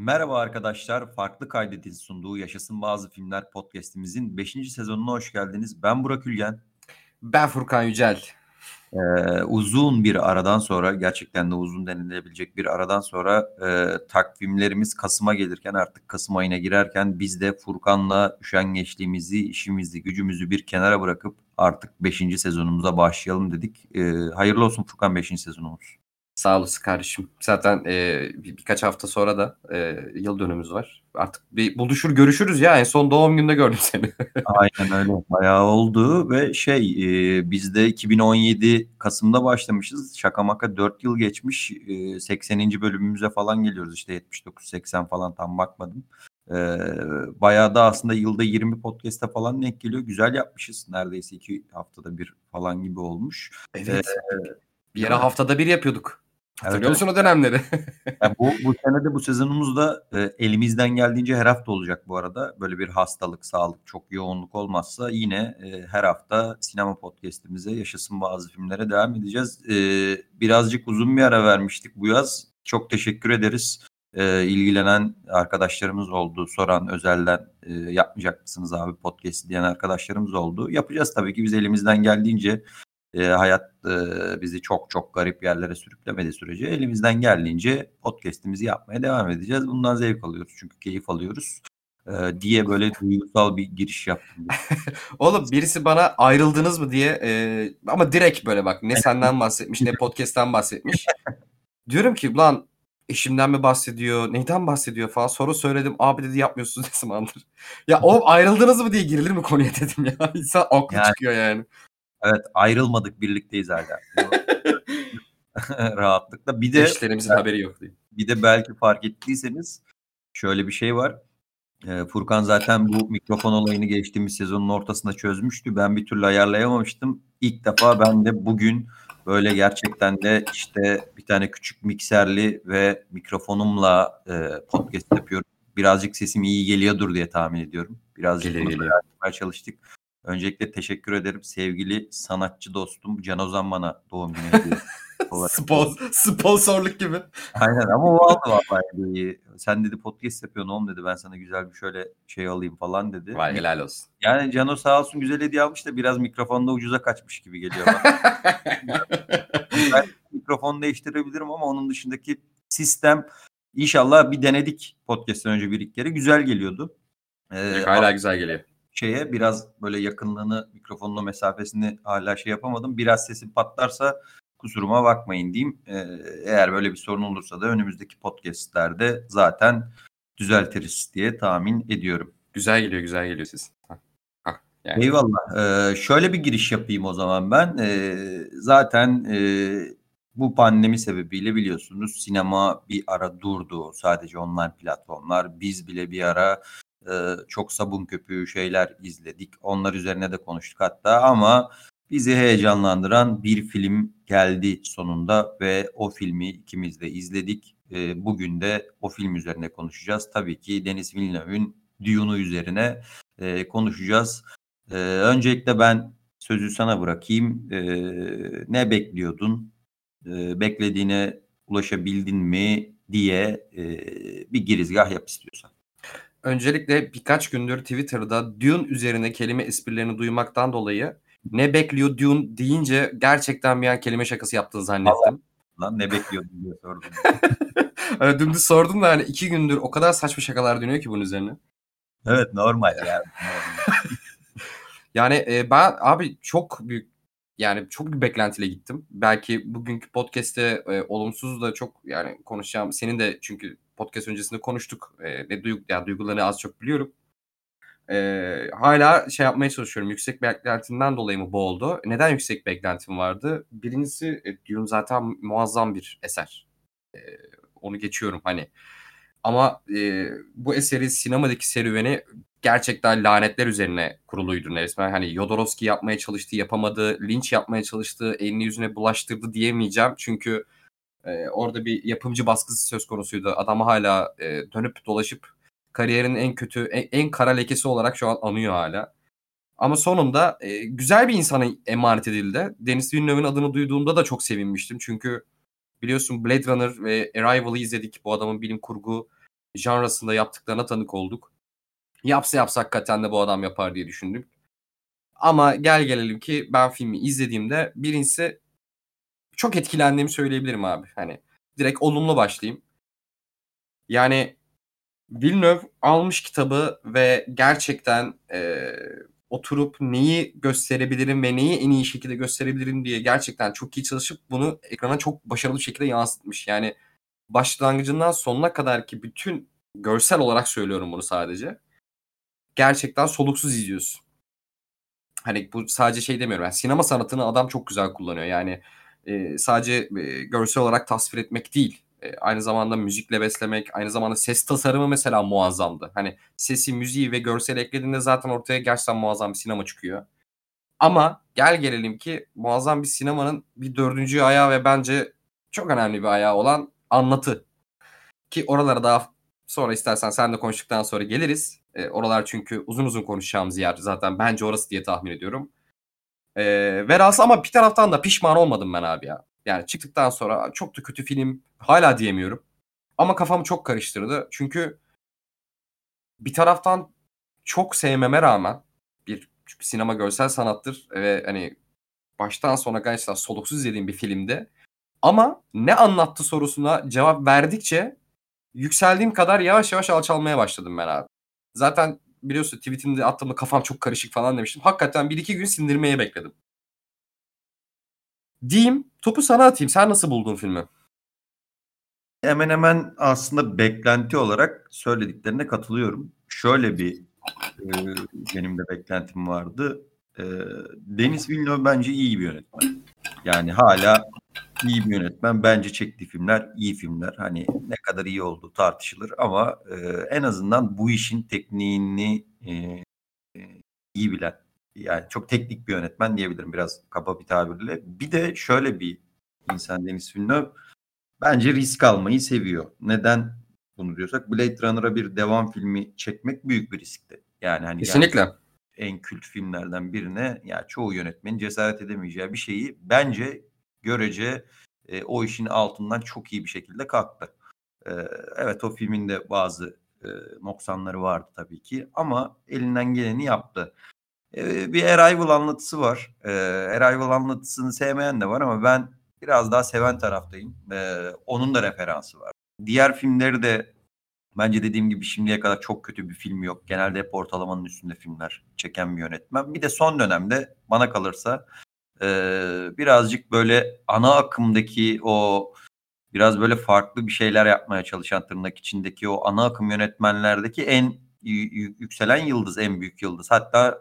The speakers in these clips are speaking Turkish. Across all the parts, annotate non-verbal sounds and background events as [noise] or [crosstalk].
Merhaba arkadaşlar. Farklı Kaydedil sunduğu Yaşasın Bazı Filmler podcast'imizin 5. sezonuna hoş geldiniz. Ben Burak Ülgen. Ben Furkan Yücel. Ee, uzun bir aradan sonra gerçekten de uzun denilebilecek bir aradan sonra e, takvimlerimiz Kasım'a gelirken artık Kasım ayına girerken biz de Furkan'la üşengeçliğimizi, işimizi, gücümüzü bir kenara bırakıp artık 5. sezonumuza başlayalım dedik. Ee, hayırlı olsun Furkan 5. sezonumuz. Sağ olasın kardeşim. Zaten e, bir, birkaç hafta sonra da e, yıl dönümümüz var. Artık bir buluşur görüşürüz ya. En son doğum gününde gördüm seni. [laughs] Aynen öyle. Bayağı oldu ve şey e, biz de 2017 Kasım'da başlamışız. Şaka maka 4 yıl geçmiş. E, 80. bölümümüze falan geliyoruz. İşte 79-80 falan tam bakmadım. E, bayağı da aslında yılda 20 podcast'e falan denk geliyor. Güzel yapmışız. Neredeyse 2 haftada bir falan gibi olmuş. Evet. E, bir yere haftada bir yapıyorduk. Hatırlıyor evet, musun o dönemleri? yani bu, bu sene de bu sezonumuzda e, elimizden geldiğince her hafta olacak bu arada. Böyle bir hastalık, sağlık, çok yoğunluk olmazsa yine e, her hafta sinema podcast'imize yaşasın bazı filmlere devam edeceğiz. E, birazcık uzun bir ara vermiştik bu yaz. Çok teşekkür ederiz. E, ilgilenen arkadaşlarımız oldu. Soran özelden e, yapmayacak mısınız abi podcast diyen arkadaşlarımız oldu. Yapacağız tabii ki biz elimizden geldiğince e, hayat e, bizi çok çok garip yerlere sürüklemedi sürece elimizden geldiğince podcast'imizi yapmaya devam edeceğiz. Bundan zevk alıyoruz çünkü keyif alıyoruz e, diye böyle duygusal bir giriş yaptım. [laughs] Oğlum birisi bana ayrıldınız mı diye e, ama direkt böyle bak ne senden bahsetmiş ne podcast'ten bahsetmiş. [laughs] Diyorum ki lan eşimden mi bahsediyor, neyden bahsediyor falan. Sonra söyledim abi dedi yapmıyorsunuz [laughs] ne zamandır. Ya o ayrıldınız mı diye girilir mi konuya dedim ya. İnsan aklı yani, çıkıyor yani. Evet ayrılmadık birlikteyiz hala. [laughs] Rahatlıkla. Bir de eşlerimizin haberi yok değil. Bir de belki fark ettiyseniz şöyle bir şey var. Furkan zaten bu mikrofon olayını geçtiğimiz sezonun ortasında çözmüştü. Ben bir türlü ayarlayamamıştım. İlk defa ben de bugün böyle gerçekten de işte bir tane küçük mikserli ve mikrofonumla e, podcast yapıyorum. Birazcık sesim iyi geliyordur diye tahmin ediyorum. Birazcık Geliyor, geliyor. çalıştık. Öncelikle teşekkür ederim sevgili sanatçı dostum Can Ozan bana doğum günü hediyesi. [laughs] Spon- sponsorluk gibi. Aynen ama o [laughs] aldı vallahi. Sen dedi podcast yapıyorsun oğlum dedi ben sana güzel bir şöyle şey alayım falan dedi. Vay helal olsun. Yani Cano sağ olsun güzel hediye almış da biraz mikrofonda ucuza kaçmış gibi geliyor bana. [laughs] ben mikrofon değiştirebilirim ama onun dışındaki sistem inşallah bir denedik podcast'ten önce bir iki kere güzel geliyordu. Ee, hala güzel geliyor şeye biraz böyle yakınlığını mikrofonla mesafesini hala şey yapamadım. Biraz sesim patlarsa kusuruma bakmayın diyeyim. Ee, eğer böyle bir sorun olursa da önümüzdeki podcastlerde zaten düzeltiriz diye tahmin ediyorum. Güzel geliyor, güzel geliyor siz. Yani. Eyvallah. Ee, şöyle bir giriş yapayım o zaman ben. Ee, zaten e, bu pandemi sebebiyle biliyorsunuz sinema bir ara durdu. Sadece online platformlar. Biz bile bir ara çok sabun köpüğü şeyler izledik. Onlar üzerine de konuştuk hatta ama bizi heyecanlandıran bir film geldi sonunda ve o filmi ikimiz de izledik. bugün de o film üzerine konuşacağız. Tabii ki Deniz Villeneuve'ün Dune'u üzerine konuşacağız. öncelikle ben sözü sana bırakayım. ne bekliyordun? beklediğine ulaşabildin mi diye bir girizgah yap istiyorsan. Öncelikle birkaç gündür Twitter'da Dune üzerine kelime esprilerini duymaktan dolayı ne bekliyor Dune deyince gerçekten bir an kelime şakası yaptığını zannettim. Lan ne bekliyordun diye sordum. [laughs] hani dümdüz sordum da hani iki gündür o kadar saçma şakalar dönüyor ki bunun üzerine. Evet normal yani. [laughs] yani e, ben abi çok büyük yani çok bir beklentiyle gittim. Belki bugünkü podcast'te e, olumsuz da çok yani konuşacağım. Senin de çünkü podcast öncesinde konuştuk. E, ne duygu, yani duygularını az çok biliyorum. E, hala şey yapmaya çalışıyorum. Yüksek beklentimden dolayı mı bu oldu? Neden yüksek beklentim vardı? Birincisi e, Dune zaten muazzam bir eser. E, onu geçiyorum hani. Ama e, bu eseri sinemadaki serüveni gerçekten lanetler üzerine kuruluydu resmen. Hani Yodorovski yapmaya çalıştı, yapamadı. Lynch yapmaya çalıştı, elini yüzüne bulaştırdı diyemeyeceğim. Çünkü e, orada bir yapımcı baskısı söz konusuydu. Adamı hala e, dönüp dolaşıp kariyerinin en kötü, en, en kara lekesi olarak şu an anıyor hala. Ama sonunda e, güzel bir insana emanet edildi. Denis Villeneuve'ın adını duyduğumda da çok sevinmiştim. Çünkü biliyorsun Blade Runner ve Arrival'ı izledik. Bu adamın bilim kurgu janrasında yaptıklarına tanık olduk. Yapsa yapsa hakikaten de bu adam yapar diye düşündüm. Ama gel gelelim ki ben filmi izlediğimde birincisi çok etkilendiğimi söyleyebilirim abi. Hani direkt olumlu başlayayım. Yani Villeneuve almış kitabı ve gerçekten e, oturup neyi gösterebilirim ve neyi en iyi şekilde gösterebilirim diye gerçekten çok iyi çalışıp bunu ekrana çok başarılı şekilde yansıtmış. Yani başlangıcından sonuna kadar ki bütün görsel olarak söylüyorum bunu sadece. Gerçekten soluksuz izliyorsun. Hani bu sadece şey demiyorum. Yani sinema sanatını adam çok güzel kullanıyor. Yani e, sadece e, görsel olarak tasvir etmek değil. E, aynı zamanda müzikle beslemek, aynı zamanda ses tasarımı mesela muazzamdı. Hani sesi, müziği ve görsel eklediğinde zaten ortaya gerçekten muazzam bir sinema çıkıyor. Ama gel gelelim ki muazzam bir sinemanın bir dördüncü ayağı ve bence çok önemli bir ayağı olan anlatı. Ki oralara daha sonra istersen sen de konuştuktan sonra geliriz. E, oralar çünkü uzun uzun konuşacağımız yer zaten bence orası diye tahmin ediyorum. E, velhasıl ama bir taraftan da pişman olmadım ben abi ya. Yani çıktıktan sonra çok da kötü film hala diyemiyorum. Ama kafamı çok karıştırdı. Çünkü bir taraftan çok sevmeme rağmen bir çünkü sinema görsel sanattır ve hani baştan sona gerçekten soluksuz izlediğim bir filmde ama ne anlattı sorusuna cevap verdikçe yükseldiğim kadar yavaş yavaş alçalmaya başladım ben abi. Zaten biliyorsun tweetimde attığımda kafam çok karışık falan demiştim. Hakikaten bir iki gün sindirmeye bekledim. Diyeyim topu sana atayım. Sen nasıl buldun filmi? Hemen hemen aslında beklenti olarak söylediklerine katılıyorum. Şöyle bir e, benim de beklentim vardı. E, Deniz Villeneuve bence iyi bir yönetmen. Yani hala iyi bir yönetmen. Bence çektiği filmler iyi filmler. Hani ne kadar iyi olduğu tartışılır ama e, en azından bu işin tekniğini e, e, iyi bilen yani çok teknik bir yönetmen diyebilirim biraz kaba bir tabirle. Bir de şöyle bir insan Denis Villeneuve bence risk almayı seviyor. Neden bunu diyorsak Blade Runner'a bir devam filmi çekmek büyük bir riskti. Yani hani Kesinlikle. en kült filmlerden birine ya yani çoğu yönetmenin cesaret edemeyeceği bir şeyi bence görece e, o işin altından çok iyi bir şekilde kalktı. E, evet o filmin de bazı e, noksanları vardı tabii ki ama elinden geleni yaptı. E, bir Arrival anlatısı var. E, Arrival anlatısını sevmeyen de var ama ben biraz daha seven taraftayım. E, onun da referansı var. Diğer filmleri de bence dediğim gibi şimdiye kadar çok kötü bir film yok. Genelde hep ortalamanın üstünde filmler çeken bir yönetmen. Bir de son dönemde bana kalırsa e, birazcık böyle ana akımdaki o biraz böyle farklı bir şeyler yapmaya çalışan tırnak içindeki o ana akım yönetmenlerdeki en yükselen yıldız, en büyük yıldız. Hatta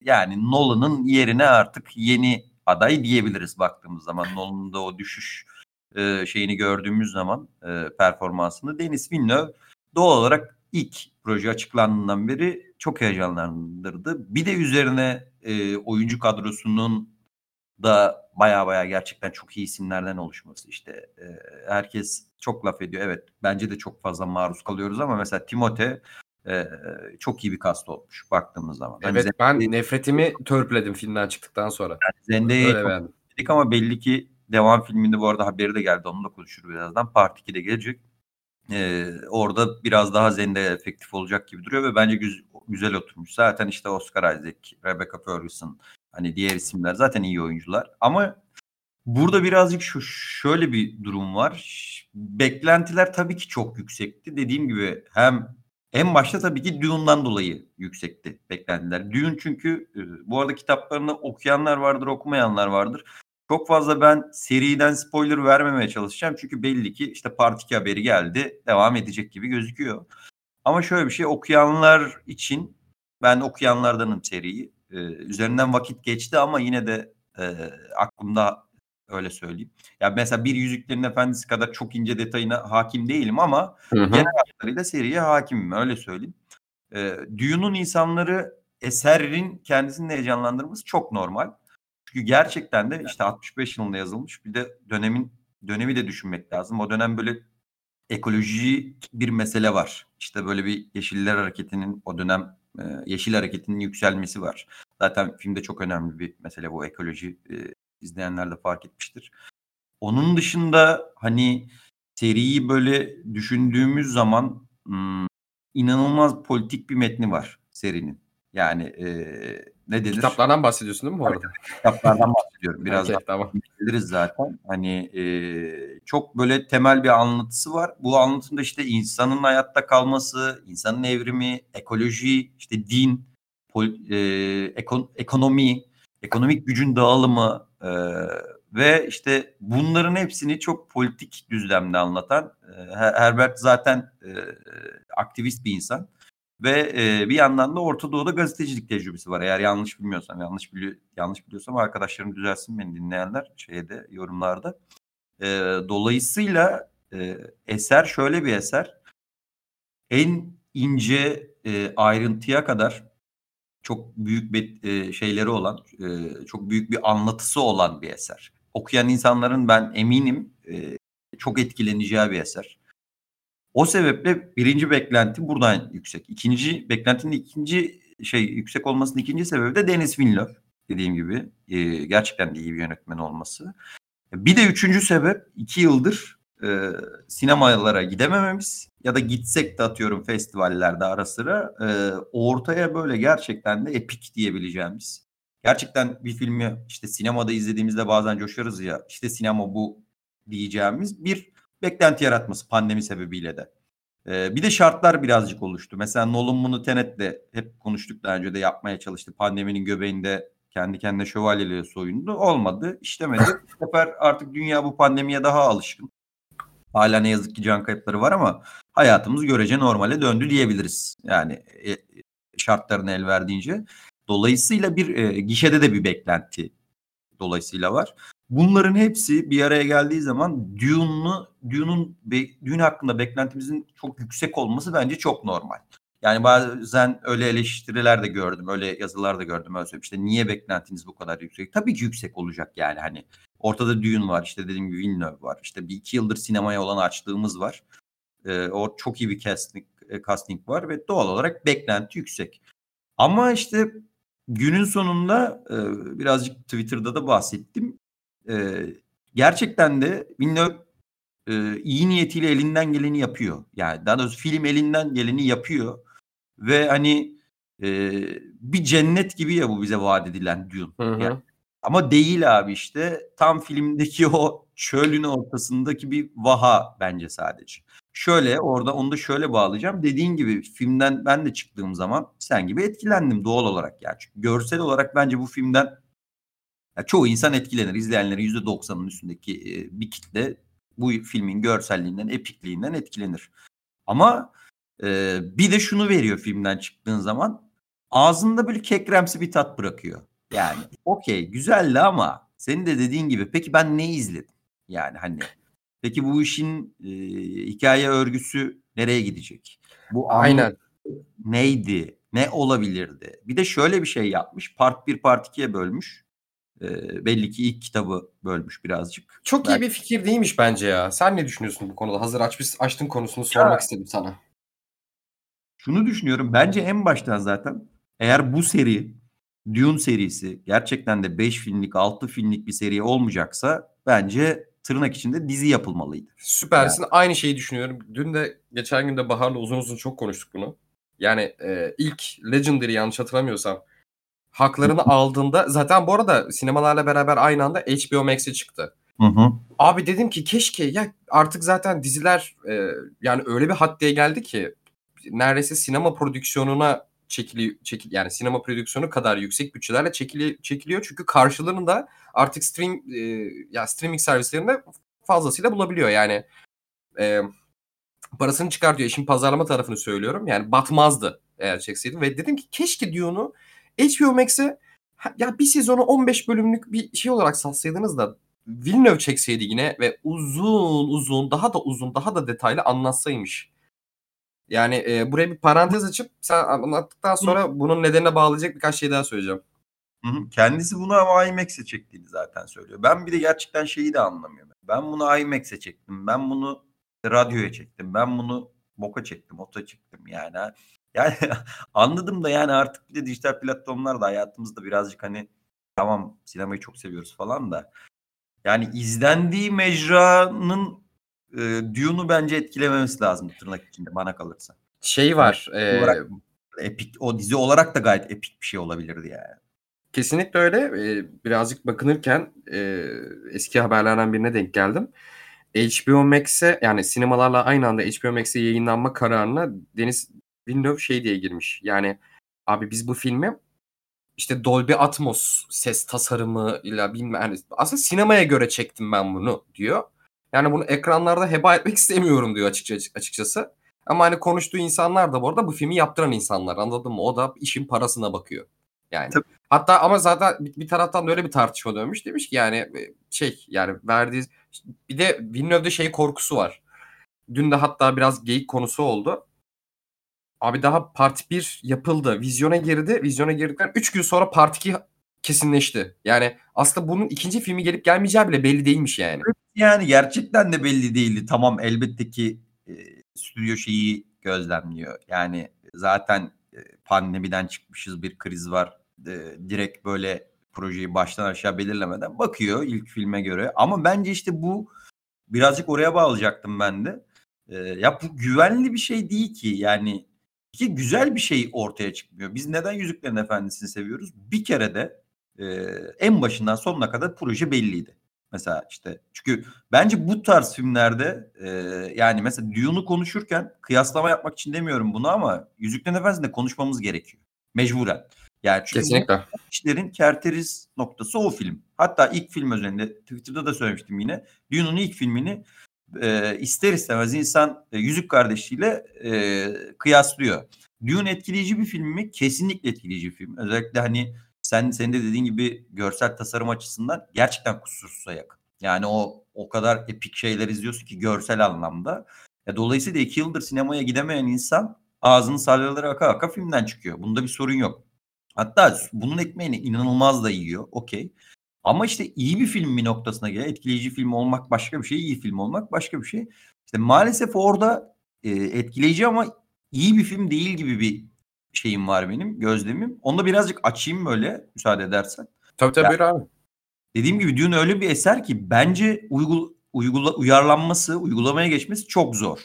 yani Nolan'ın yerine artık yeni aday diyebiliriz baktığımız zaman. Nolan'ın da o düşüş e, şeyini gördüğümüz zaman e, performansını. Denis Villeneuve doğal olarak ilk proje açıklandığından beri çok heyecanlandırdı. Bir de üzerine e, oyuncu kadrosunun da baya baya gerçekten çok iyi isimlerden oluşması işte e, herkes çok laf ediyor evet bence de çok fazla maruz kalıyoruz ama mesela Timote e, çok iyi bir kast olmuş baktığımız zaman. Hani evet hani ben nefretimi törpüledim filmden çıktıktan sonra. Yani Zendaya'yı dedik ama belli ki devam filminde bu arada haberi de geldi onunla konuşuruz birazdan. Part 2'de gelecek. Ee, orada biraz daha Zendaya efektif olacak gibi duruyor ve bence güz- güzel oturmuş. Zaten işte Oscar Isaac, Rebecca Ferguson, Hani diğer isimler zaten iyi oyuncular. Ama burada birazcık şu şöyle bir durum var. Beklentiler tabii ki çok yüksekti. Dediğim gibi hem en başta tabii ki Dune'dan dolayı yüksekti beklentiler. Dune çünkü e, bu arada kitaplarını okuyanlar vardır, okumayanlar vardır. Çok fazla ben seriden spoiler vermemeye çalışacağım. Çünkü belli ki işte Part 2 haberi geldi. Devam edecek gibi gözüküyor. Ama şöyle bir şey okuyanlar için ben okuyanlardanım seriyi. Ee, üzerinden vakit geçti ama yine de e, aklımda öyle söyleyeyim. Ya mesela bir Yüzüklerin Efendisi kadar çok ince detayına hakim değilim ama hı hı. genel hatlarıyla seriye hakimim öyle söyleyeyim. E, Dune'un insanları eserin kendisini heyecanlandırması çok normal. Çünkü gerçekten de işte 65 yılında yazılmış bir de dönemin dönemi de düşünmek lazım. O dönem böyle ekoloji bir mesele var. İşte böyle bir Yeşiller Hareketi'nin o dönem e, Yeşil Hareketi'nin yükselmesi var. Zaten filmde çok önemli bir mesele bu ekoloji. E, izleyenler de fark etmiştir. Onun dışında hani seriyi böyle düşündüğümüz zaman inanılmaz politik bir metni var serinin. Yani, eee, ne denir? Kitaplardan bahsediyorsun değil mi bu arada? Kitaplardan bahsediyorum. [laughs] Biraz okay, daha tamam. geliriz zaten. Hani, eee, çok böyle temel bir anlatısı var. Bu anlatımda işte insanın hayatta kalması, insanın evrimi, ekoloji, işte din, pol eee, ekon ekonomi, ekonomik gücün dağılımı, eee, ve işte bunların hepsini çok politik düzlemde anlatan, eee, Herbert zaten, eee, aktivist bir insan ve, eee, bir yandan da Orta Doğu'da gazetecilik tecrübesi var. Eğer yanlış bilmiyorsam, yanlış biliyor yanlış biliyorsam arkadaşlarım düzelsin beni dinleyenler şeyde, yorumlarda. Eee, dolayısıyla, eee, eser şöyle bir eser. En ince, eee, ayrıntıya kadar çok büyük bet eee, şeyleri olan, eee, çok büyük bir anlatısı olan bir eser. Okuyan insanların ben eminim, eee, çok etkileneceği bir eser. O sebeple 1. beklenti buradan yüksek. 2. beklentinin 2. şey yüksek olmasının 2. sebebi de Denis Villeneuve dediğim gibi. Eee, gerçekten de iyi bir yönetmen olması. Bir de 3. sebep 2 yıldır, eee, sinemalara gidemememiz ya da gitsek de atıyorum festivallerde ara sıra, eee, ortaya böyle gerçekten de epik diyebileceğimiz, gerçekten bir filmi işte sinemada izlediğimizde bazen coşarız ya, işte sinema bu diyeceğimiz bir beklenti yaratması pandemi sebebiyle de. Eee, bir de şartlar birazcık oluştu. Mesela Nolan bunu Tenet'le hep konuştuk daha önce de yapmaya çalıştı. Pandeminin göbeğinde kendi kendine şövalyeleri soyundu. Olmadı, işlemedi. Bu [laughs] sefer artık dünya bu pandemiye daha alışkın. Hala ne yazık ki can kayıpları var ama hayatımız görece normale döndü diyebiliriz. Yani, eee, şartların el verdiğince. Dolayısıyla bir, eee, gişede de bir beklenti dolayısıyla var. Bunların hepsi bir araya geldiği zaman Dune'u Dune'un Dune hakkında beklentimizin çok yüksek olması bence çok normal. Yani bazen öyle eleştiriler de gördüm, öyle yazılar da gördüm. Öyle söyleyeyim. İşte niye beklentiniz bu kadar yüksek? Tabii ki yüksek olacak yani hani. Ortada Dune var, işte dediğim gibi Villeneuve var. İşte bir iki yıldır sinemaya olan açlığımız var. Eee, o çok iyi bir casting, eee, casting var ve doğal olarak beklenti yüksek. Ama işte günün sonunda, eee, birazcık Twitter'da da bahsettim. Eee, gerçekten de Villeneuve, eee, iyi niyetiyle elinden geleni yapıyor. Yani daha doğrusu film elinden geleni yapıyor ve hani, eee, bir cennet gibi ya bu bize vaat edilen Dune. Hı Yani ama değil abi işte. Tam filmdeki o çölün ortasındaki bir vaha bence sadece. Şöyle, orada onu da şöyle bağlayacağım. Dediğin gibi filmden ben de çıktığım zaman sen gibi etkilendim doğal olarak yani. Çünkü görsel olarak bence bu filmden ya çoğu insan etkilenir. İzleyenlerin %90'ının üstündeki, eee, bir kitle bu filmin görselliğinden, epikliğinden etkilenir. Ama, eee, bir de şunu veriyor filmden çıktığın zaman, ağzında böyle kekremsi bir tat bırakıyor. Yani okay, güzeldi ama senin de dediğin gibi peki ben ne izledim? Yani hani, peki bu işin, eee, hikâye örgüsü nereye gidecek? Bu Aynen. neydi? Ne olabilirdi? Bir de şöyle bir şey yapmış. Part 1, Part 2'ye bölmüş. Belli ki ilk kitabı bölmüş birazcık. Çok iyi Belki bir fikir değilmiş bence ya. Sen ne düşünüyorsun bu konuda? Hazır açmış açtın konusunu sormak Ya istedim sana. Şunu düşünüyorum. Bence en baştan zaten eğer bu seri, Dune serisi gerçekten de 5 filmlik, 6 filmlik bir seri olmayacaksa bence tırnak içinde dizi yapılmalıydı. Yani Süpersin. Aynı şeyi düşünüyorum. Dün de geçen gün de Bahar'la uzun uzun çok konuştuk bunu. Yani, eee, ilk Legendary yanlış hatırlamıyorsam haklarını aldığında zaten bu arada sinemalarla beraber aynı anda HBO Max'e çıktı. Hı hı. Abi dedim ki keşke ya artık zaten diziler, eee, yani öyle bir haddeye geldi ki neredeyse sinema prodüksiyonuna çekili çekil yani sinema prodüksiyonu kadar yüksek bütçelerle çekili çekiliyor. Çünkü karşılığını artık stream eee, ya streaming servislerinde fazlasıyla bulabiliyor. Yani, emm, parasını çıkartıyor. İşin pazarlama tarafını söylüyorum. Yani batmazdı eğer çekseydi ve dedim ki keşke Dune'u HBO Max'e ya bir sezonu 15 bölümlük bir şey olarak satsaydınız da Villeneuve çekseydi yine ve uzun uzun, daha da uzun, daha da detaylı anlatsaymış. Yani, eee, buraya bir parantez açıp sen anlattıktan Hı. sonra bunun nedenine bağlayacak birkaç şey daha söyleyeceğim. Hı hı. Kendisi bunu ama IMAX'e çektiğini zaten söylüyor. Ben bir de gerçekten şeyi de anlamıyorum. Ben bunu IMAX'e çektim. Ben bunu radyoya çektim. Ben bunu boka çektim, ota çektim yani. Yani [laughs] anladım da yani artık bir de dijital platformlar da hayatımızda birazcık hani tamam sinemayı çok seviyoruz falan da yani izlendiği mecranın e, Dune'u bence etkilememesi lazım tırnak içinde bana kalırsa. Şey var. Yani, e, olarak, epik, o dizi olarak da gayet epik bir şey olabilirdi yani. Kesinlikle öyle. E, birazcık bakınırken e, eski haberlerden birine denk geldim. HBO Max'e yani sinemalarla aynı anda HBO Max'e yayınlanma kararına Deniz Villeneuve şey diye girmiş. Yani abi biz bu filmi işte Dolby Atmos ses tasarımı ile bilmem yani aslında sinemaya göre çektim ben bunu diyor. Yani bunu ekranlarda heba etmek [laughs] istemiyorum diyor açıkça, açıkçası. Ama hani konuştuğu insanlar da bu arada bu filmi yaptıran insanlar anladın mı? O da işin parasına bakıyor. Yani. Tabii. Hatta ama zaten bir taraftan da öyle bir tartışma dönmüş. Demiş ki yani şey yani verdiği bir de Villeneuve'de şey korkusu var. Dün de hatta biraz geyik konusu oldu. Abi daha part 1 yapıldı. Vizyona girdi. Vizyona girdikten 3 gün sonra part 2 kesinleşti. Yani aslında bunun ikinci filmi gelip gelmeyeceği bile belli değilmiş yani. Yani gerçekten de belli değildi. Tamam elbette ki e, stüdyo şeyi gözlemliyor. Yani zaten e, pandemiden çıkmışız bir kriz var. E, direkt böyle projeyi baştan aşağı belirlemeden bakıyor ilk filme göre. Ama bence işte bu birazcık oraya bağlayacaktım ben de. E, ya bu güvenli bir şey değil ki. Yani ki güzel bir şey ortaya çıkmıyor. Biz neden Yüzüklerin Efendisi'ni seviyoruz? Bir kere de e, en başından sonuna kadar proje belliydi. Mesela işte çünkü bence bu tarz filmlerde e, yani mesela Dune'u konuşurken kıyaslama yapmak için demiyorum bunu ama Yüzüklerin Efendisi'nde konuşmamız gerekiyor. Mecburen. Yani çünkü Kesinlikle. işlerin kerteriz noktası o film. Hatta ilk film özelinde Twitter'da da söylemiştim yine. Dune'un ilk filmini e, ister istemez insan e, Yüzük Kardeşi'yle e, kıyaslıyor. Dune etkileyici bir film mi? Kesinlikle etkileyici bir film. Özellikle hani sen senin de dediğin gibi görsel tasarım açısından gerçekten kusursuza yakın. Yani o o kadar epik şeyler izliyorsun ki görsel anlamda. E, dolayısıyla iki yıldır sinemaya gidemeyen insan ağzının salyaları aka aka filmden çıkıyor. Bunda bir sorun yok. Hatta bunun ekmeğini inanılmaz da yiyor. Okey. Ama işte iyi bir film mi noktasına göre etkileyici film olmak başka bir şey, iyi film olmak başka bir şey. İşte maalesef orada e, etkileyici ama iyi bir film değil gibi bir şeyim var benim, gözlemim. Onu da birazcık açayım böyle müsaade edersen. Tabii tabii yani, abi. Dediğim gibi Dune öyle bir eser ki bence uygul, uygula, uyarlanması, uygulamaya geçmesi çok zor.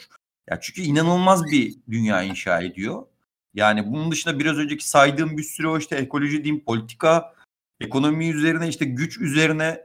Ya çünkü inanılmaz bir dünya inşa ediyor. Yani bunun dışında biraz önceki saydığım bir sürü o işte ekoloji diyeyim, politika, ekonomi üzerine işte güç üzerine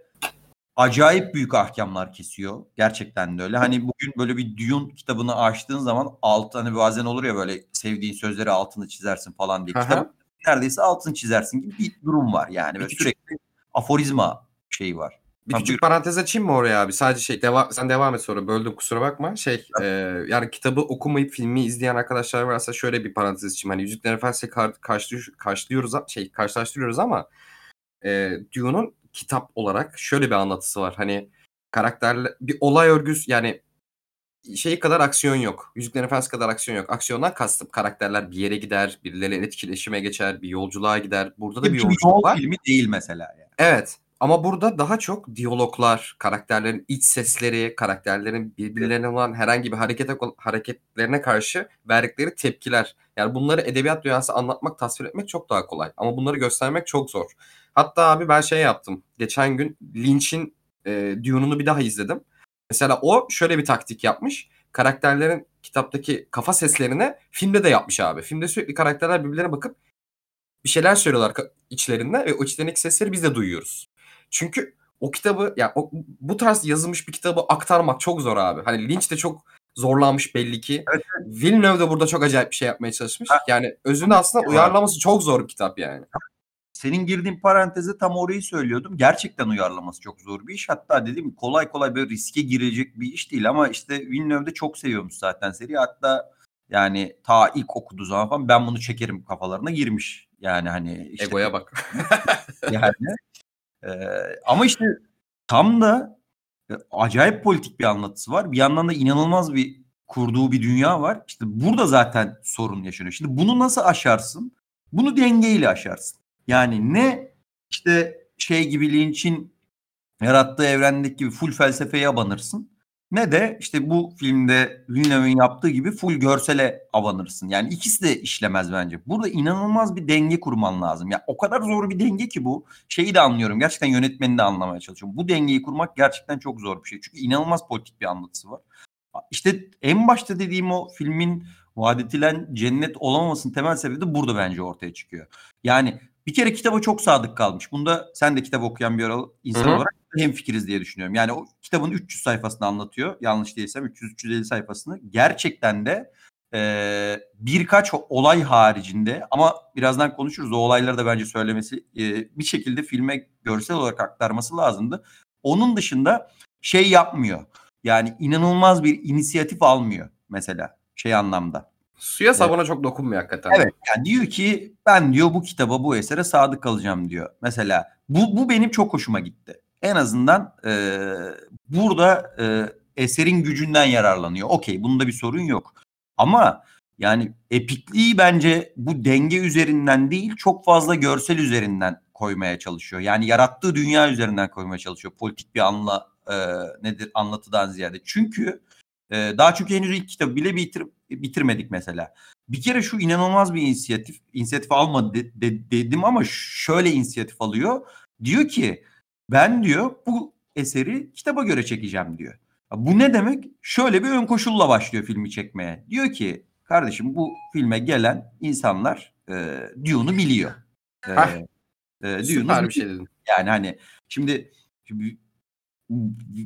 acayip büyük ahkamlar kesiyor. Gerçekten de öyle. Hani bugün böyle bir Dune kitabını açtığın zaman alt hani bazen olur ya böyle sevdiğin sözleri altını çizersin falan diye. Kitap neredeyse altını çizersin gibi bir durum var yani. Böyle sürekli aforizma şeyi var. Bir küçük parantez açayım mı oraya abi? Sadece şey devam sen devam et sonra böldüm kusura bakma. Şey e, yani kitabı okumayıp filmi izleyen arkadaşlar varsa şöyle bir parantez açayım. Hani Yüzüklerin Efendisi'yle kar, karşılıyoruz, karşılıyoruz şey karşılaştırıyoruz ama e, Dune'un kitap olarak şöyle bir anlatısı var. Hani karakterle bir olay örgüsü yani şey kadar aksiyon yok. Yüzüklerin Efendisi kadar aksiyon yok. Aksiyondan kastım karakterler bir yere gider, birileriyle etkileşime geçer, bir yolculuğa gider. Burada da bir yolculuk var. filmi değil mesela yani. Evet. Ama burada daha çok diyaloglar, karakterlerin iç sesleri, karakterlerin birbirlerine olan herhangi bir harekete hareketlerine karşı verdikleri tepkiler. Yani bunları edebiyat dünyası anlatmak, tasvir etmek çok daha kolay. Ama bunları göstermek çok zor. Hatta abi ben şey yaptım. Geçen gün Lynch'in e, Dune'unu bir daha izledim. Mesela o şöyle bir taktik yapmış. Karakterlerin kitaptaki kafa seslerini filmde de yapmış abi. Filmde sürekli karakterler birbirlerine bakıp bir şeyler söylüyorlar içlerinde ve o içlerindeki sesleri biz de duyuyoruz. Çünkü o kitabı yani o, bu tarz yazılmış bir kitabı aktarmak çok zor abi. Hani Lynch de çok zorlanmış belli ki. Evet. Villeneuve de burada çok acayip bir şey yapmaya çalışmış. Ha. Yani özünde aslında uyarlaması çok zor bir kitap yani. Senin girdiğin paranteze tam orayı söylüyordum. Gerçekten uyarlaması çok zor bir iş. Hatta dedim kolay kolay böyle riske girecek bir iş değil ama işte Villeneuve de çok seviyormuş zaten seri. Hatta yani ta ilk okuduğu zaman falan ben bunu çekerim kafalarına girmiş. Yani hani işte egoya bak. [laughs] yani ee, ama işte tam da e, acayip politik bir anlatısı var. Bir yandan da inanılmaz bir kurduğu bir dünya var. İşte burada zaten sorun yaşanıyor. Şimdi bunu nasıl aşarsın? Bunu dengeyle aşarsın. Yani ne işte şey gibi Lynch'in yarattığı evrendeki gibi full felsefeye abanırsın ne de işte bu filmde Villeneuve'in yaptığı gibi full görsele abanırsın. Yani ikisi de işlemez bence. Burada inanılmaz bir denge kurman lazım. Ya o kadar zor bir denge ki bu. Şeyi de anlıyorum. Gerçekten yönetmeni de anlamaya çalışıyorum. Bu dengeyi kurmak gerçekten çok zor bir şey. Çünkü inanılmaz politik bir anlatısı var. İşte en başta dediğim o filmin vaat edilen cennet olamamasının temel sebebi de burada bence ortaya çıkıyor. Yani bir kere kitaba çok sadık kalmış. Bunda sen de kitap okuyan bir insan Hı-hı. olarak hem fikiriz diye düşünüyorum. Yani o kitabın 300 sayfasını anlatıyor. Yanlış değilsem 300-350 sayfasını. Gerçekten de e, birkaç olay haricinde ama birazdan konuşuruz. O olayları da bence söylemesi e, bir şekilde filme görsel olarak aktarması lazımdı. Onun dışında şey yapmıyor. Yani inanılmaz bir inisiyatif almıyor mesela şey anlamda. Suya sabuna evet. çok dokunmuyor hakikaten. Evet yani diyor ki ben diyor bu kitaba bu esere sadık kalacağım diyor. Mesela bu, bu benim çok hoşuma gitti. En azından e, burada e, eserin gücünden yararlanıyor. Okey bunda bir sorun yok. Ama yani epikliği bence bu denge üzerinden değil çok fazla görsel üzerinden koymaya çalışıyor. Yani yarattığı dünya üzerinden koymaya çalışıyor. Politik bir anla e, nedir anlatıdan ziyade. Çünkü e, daha çünkü henüz ilk kitabı bile bitir, bitirmedik mesela. Bir kere şu inanılmaz bir inisiyatif, inisiyatif almadı de, de, dedim ama şöyle inisiyatif alıyor. Diyor ki ben diyor bu eseri kitaba göre çekeceğim diyor. Bu ne demek? Şöyle bir ön koşulla başlıyor filmi çekmeye. Diyor ki kardeşim bu filme gelen insanlar e, Dune'u biliyor. E, e, Dune'u bir şey dedin. Yani hani şimdi, şimdi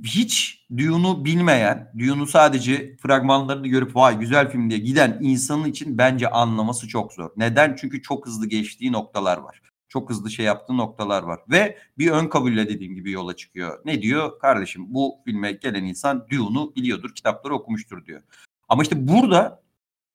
hiç Dune'u bilmeyen, Dune'u sadece fragmanlarını görüp vay güzel film diye giden insanın için bence anlaması çok zor. Neden? Çünkü çok hızlı geçtiği noktalar var. Çok hızlı şey yaptığı noktalar var. Ve bir ön kabulle dediğim gibi yola çıkıyor. Ne diyor? Kardeşim bu filme gelen insan Dune'u biliyordur, kitapları okumuştur diyor. Ama işte burada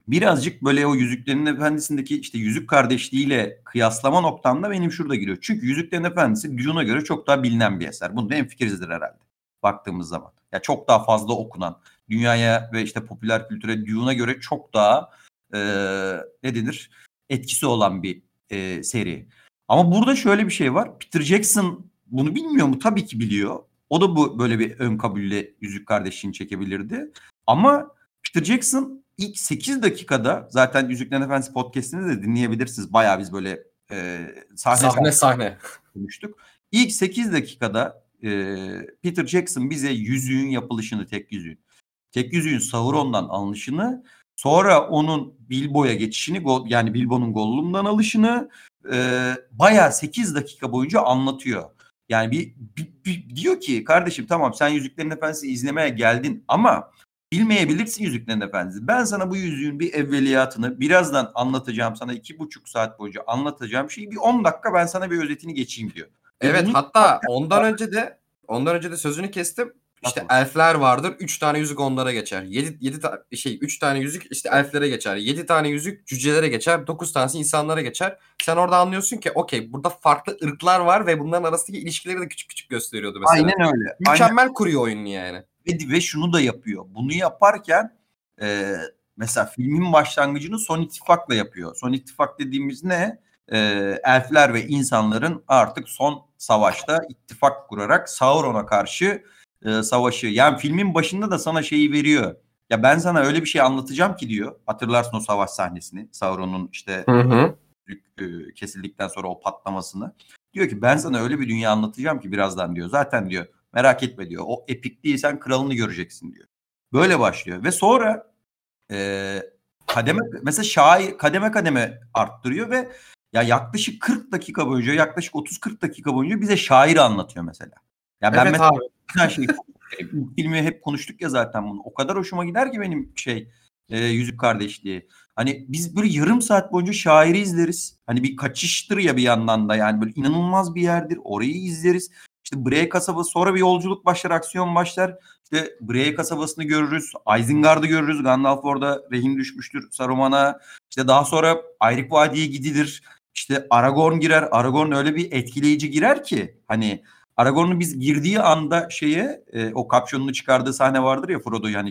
birazcık böyle o Yüzüklerin Efendisi'ndeki işte Yüzük Kardeşliğiyle kıyaslama noktamda benim şurada giriyor. Çünkü Yüzüklerin Efendisi Dune'a göre çok daha bilinen bir eser. Bunda en fikirizdir herhalde baktığımız zaman. Ya çok daha fazla okunan, dünyaya ve işte popüler kültüre Dune'a göre çok daha e, ne denir etkisi olan bir e, seri. Ama burada şöyle bir şey var. Peter Jackson bunu bilmiyor mu? Tabii ki biliyor. O da bu böyle bir ön kabulle Yüzük Kardeşliğini çekebilirdi. Ama Peter Jackson ilk 8 dakikada zaten Yüzüklerin Efendisi podcast'ini de dinleyebilirsiniz. Bayağı biz böyle e, sahne sahne, sahne. konuştuk. İlk 8 dakikada e, Peter Jackson bize yüzüğün yapılışını, tek yüzüğün, tek yüzüğün Sauron'dan alınışını, sonra onun Bilbo'ya geçişini, yani Bilbo'nun Gollum'dan alışını e, bayağı 8 dakika boyunca anlatıyor. Yani bir, bir, bir diyor ki kardeşim tamam sen Yüzüklerin Efendisi izlemeye geldin ama bilmeyebilirsin Yüzüklerin Efendisi. Ben sana bu yüzüğün bir evveliyatını birazdan anlatacağım sana iki buçuk saat boyunca anlatacağım şeyi bir 10 dakika ben sana bir özetini geçeyim diyor. Evet Bunu... hatta ondan önce de ondan önce de sözünü kestim. İşte elfler vardır. 3 tane yüzük onlara geçer. 7 7 ta- şey 3 tane yüzük işte elflere geçer. 7 tane yüzük cücelere geçer. 9 tanesi insanlara geçer. Sen orada anlıyorsun ki okey burada farklı ırklar var ve bunların arasındaki ilişkileri de küçük küçük gösteriyordu mesela. Aynen öyle. Mükemmel Aynen. kuruyor oyunu yani. Ve, ve şunu da yapıyor. Bunu yaparken e, mesela filmin başlangıcını Son İttifak'la yapıyor. Son İttifak dediğimiz ne? E, elfler ve insanların artık son savaşta ittifak kurarak Sauron'a karşı e, savaşı. Yani filmin başında da sana şeyi veriyor. Ya ben sana öyle bir şey anlatacağım ki diyor. Hatırlarsın o savaş sahnesini. Sauron'un işte hı hı. E, kesildikten sonra o patlamasını. Diyor ki ben sana öyle bir dünya anlatacağım ki birazdan diyor. Zaten diyor merak etme diyor. O epikliği sen kralını göreceksin diyor. Böyle başlıyor. Ve sonra e, kademe mesela şair kademe kademe arttırıyor ve ya yaklaşık 40 dakika boyunca yaklaşık 30-40 dakika boyunca bize şair anlatıyor mesela. Ya ben evet mesela abi. [laughs] şey filmi hep konuştuk ya zaten bunu. O kadar hoşuma gider ki benim şey e, Yüzük Kardeşliği. Hani biz böyle yarım saat boyunca şairi izleriz. Hani bir kaçıştır ya bir yandan da yani böyle inanılmaz bir yerdir. Orayı izleriz. İşte Bray kasabası sonra bir yolculuk başlar, aksiyon başlar. İşte Bray kasabasını görürüz. Isengard'ı görürüz. Gandalf orada rehin düşmüştür Saruman'a. İşte daha sonra Ayrık Vadi'ye gidilir. İşte Aragorn girer. Aragorn öyle bir etkileyici girer ki hani Aragorn'un biz girdiği anda şeye e, o kapşonunu çıkardığı sahne vardır ya Frodo yani.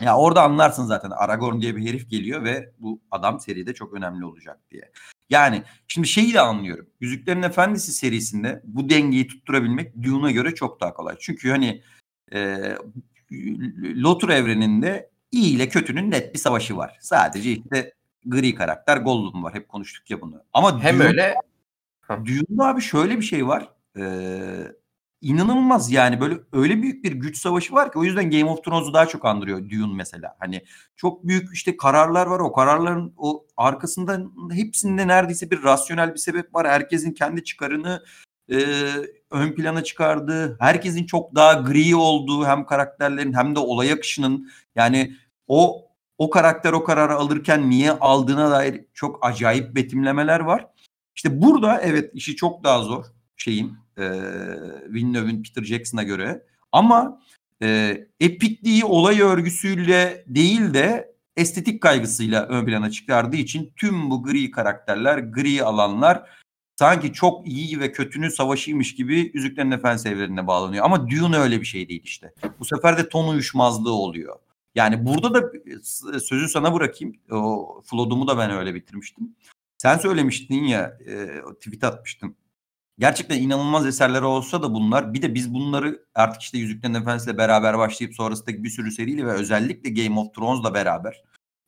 Ya orada anlarsın zaten Aragorn diye bir herif geliyor ve bu adam seride çok önemli olacak diye. Yani şimdi şeyi de anlıyorum. Yüzüklerin Efendisi serisinde bu dengeyi tutturabilmek Dune'a göre çok daha kolay. Çünkü hani e, Lotur evreninde iyi ile kötünün net bir savaşı var. Sadece işte gri karakter Gollum var. Hep konuştuk ya bunu. Ama hem Dune, öyle Dune'da abi şöyle bir şey var. Ee, inanılmaz yani böyle öyle büyük bir güç savaşı var ki o yüzden Game of Thrones'u daha çok andırıyor Dune mesela. Hani çok büyük işte kararlar var o kararların o arkasında hepsinde neredeyse bir rasyonel bir sebep var. Herkesin kendi çıkarını e, ön plana çıkardığı, herkesin çok daha gri olduğu hem karakterlerin hem de olay akışının yani o o karakter o kararı alırken niye aldığına dair çok acayip betimlemeler var. İşte burada evet işi çok daha zor şeyin e, Villeneuve'ün Peter Jackson'a göre ama e, epikliği olay örgüsüyle değil de estetik kaygısıyla ön plana çıkardığı için tüm bu gri karakterler, gri alanlar sanki çok iyi ve kötünün savaşıymış gibi Yüzüklerin Efendisi evrenine bağlanıyor. Ama Dune öyle bir şey değil işte. Bu sefer de ton uyuşmazlığı oluyor. Yani burada da sözü sana bırakayım. O Flood'umu da ben öyle bitirmiştim. Sen söylemiştin ya, e, tweet atmıştım. Gerçekten inanılmaz eserler olsa da bunlar bir de biz bunları artık işte Yüzüklerin Efendisi'yle beraber başlayıp sonrasındaki bir sürü seriyle ve özellikle Game of Thrones'la beraber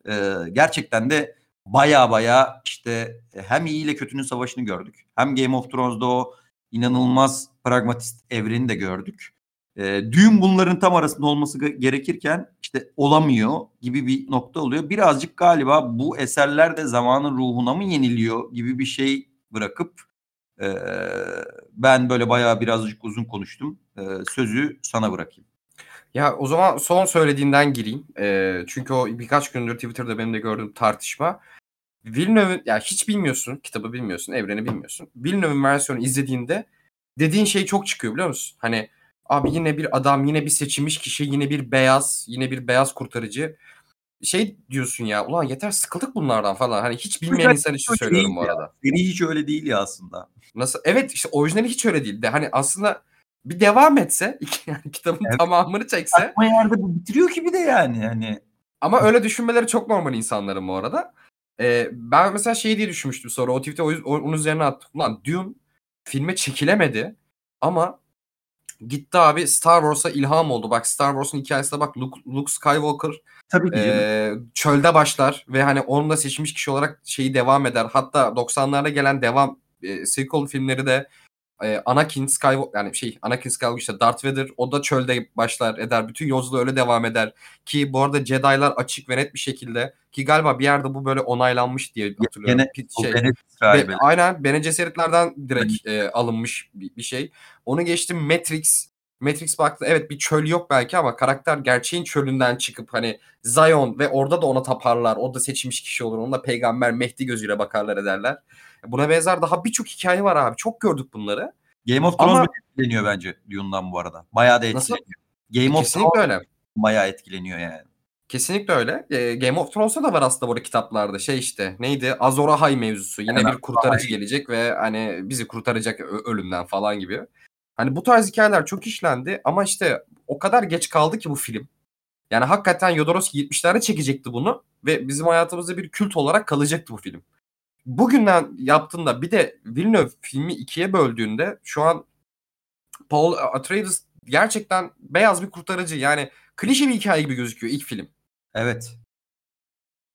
e, gerçekten de baya baya işte hem iyi ile kötünün savaşını gördük. Hem Game of Thrones'da o inanılmaz pragmatist evreni de gördük. E, düğün bunların tam arasında olması gerekirken işte olamıyor gibi bir nokta oluyor. Birazcık galiba bu eserler de zamanın ruhuna mı yeniliyor gibi bir şey bırakıp e, ben böyle bayağı birazcık uzun konuştum. E, sözü sana bırakayım. Ya o zaman son söylediğinden gireyim. E, çünkü o birkaç gündür Twitter'da benim de gördüğüm tartışma. Villeneuve'ün ya hiç bilmiyorsun, kitabı bilmiyorsun, evreni bilmiyorsun. Villeneuve'ün versiyonu izlediğinde dediğin şey çok çıkıyor biliyor musun? Hani abi yine bir adam, yine bir seçilmiş kişi, yine bir beyaz, yine bir beyaz kurtarıcı. Şey diyorsun ya ulan yeter sıkıldık bunlardan falan. Hani hiç bilmeyen insan için söylüyorum bu arada. Seri hiç öyle değil ya aslında. Nasıl? Evet işte orijinali hiç öyle değil. De hani aslında bir devam etse [laughs] yani kitabın evet. tamamını çekse. Ama yerde bu bitiriyor ki bir de yani. Hani. Ama öyle düşünmeleri çok normal insanların bu arada. Ee, ben mesela şey diye düşünmüştüm sonra o tweet'e onun üzerine attım. Lan Dune filme çekilemedi ama gitti abi Star Wars'a ilham oldu. Bak Star Wars'un hikayesine bak Luke, Luke Skywalker Tabii ki e, çölde başlar ve hani onun da seçilmiş kişi olarak şeyi devam eder. Hatta 90'larda gelen devam e, sequel filmleri de e, Anakin Skywalker yani şey Anakin Skywalker işte Darth Vader o da çölde başlar eder. Bütün yolculuğu öyle devam eder. Ki bu arada Jedi'lar açık ve net bir şekilde ki galiba bir yerde bu böyle onaylanmış diye hatırlıyorum. Gene, şey, Be, aynen Bene Cesaretlerden direkt e, alınmış bir, bir şey. Onu geçtim Matrix Matrix baktı evet bir çöl yok belki ama karakter gerçeğin çölünden çıkıp hani Zion ve orada da ona taparlar. O da seçilmiş kişi olur. Ona da peygamber Mehdi gözüyle bakarlar ederler. Buna benzer daha birçok hikaye var abi. Çok gördük bunları. Game of Thrones Ama... etkileniyor bence Dune'dan bu arada. Bayağı da etkileniyor. Nasıl? Game of Kesinlikle Thrones öyle. bayağı etkileniyor yani. Kesinlikle öyle. Game of Thrones'ta da var aslında burada kitaplarda. Şey işte neydi? Azor Ahai mevzusu. Yine evet, bir kurtarıcı Ahai. gelecek ve hani bizi kurtaracak ölümden falan gibi. Hani bu tarz hikayeler çok işlendi ama işte o kadar geç kaldı ki bu film. Yani hakikaten Jodorowsky 70'lerde çekecekti bunu ve bizim hayatımızda bir kült olarak kalacaktı bu film bugünden yaptığında bir de Villeneuve filmi ikiye böldüğünde şu an Paul Atreides gerçekten beyaz bir kurtarıcı. Yani klişe bir hikaye gibi gözüküyor ilk film. Evet.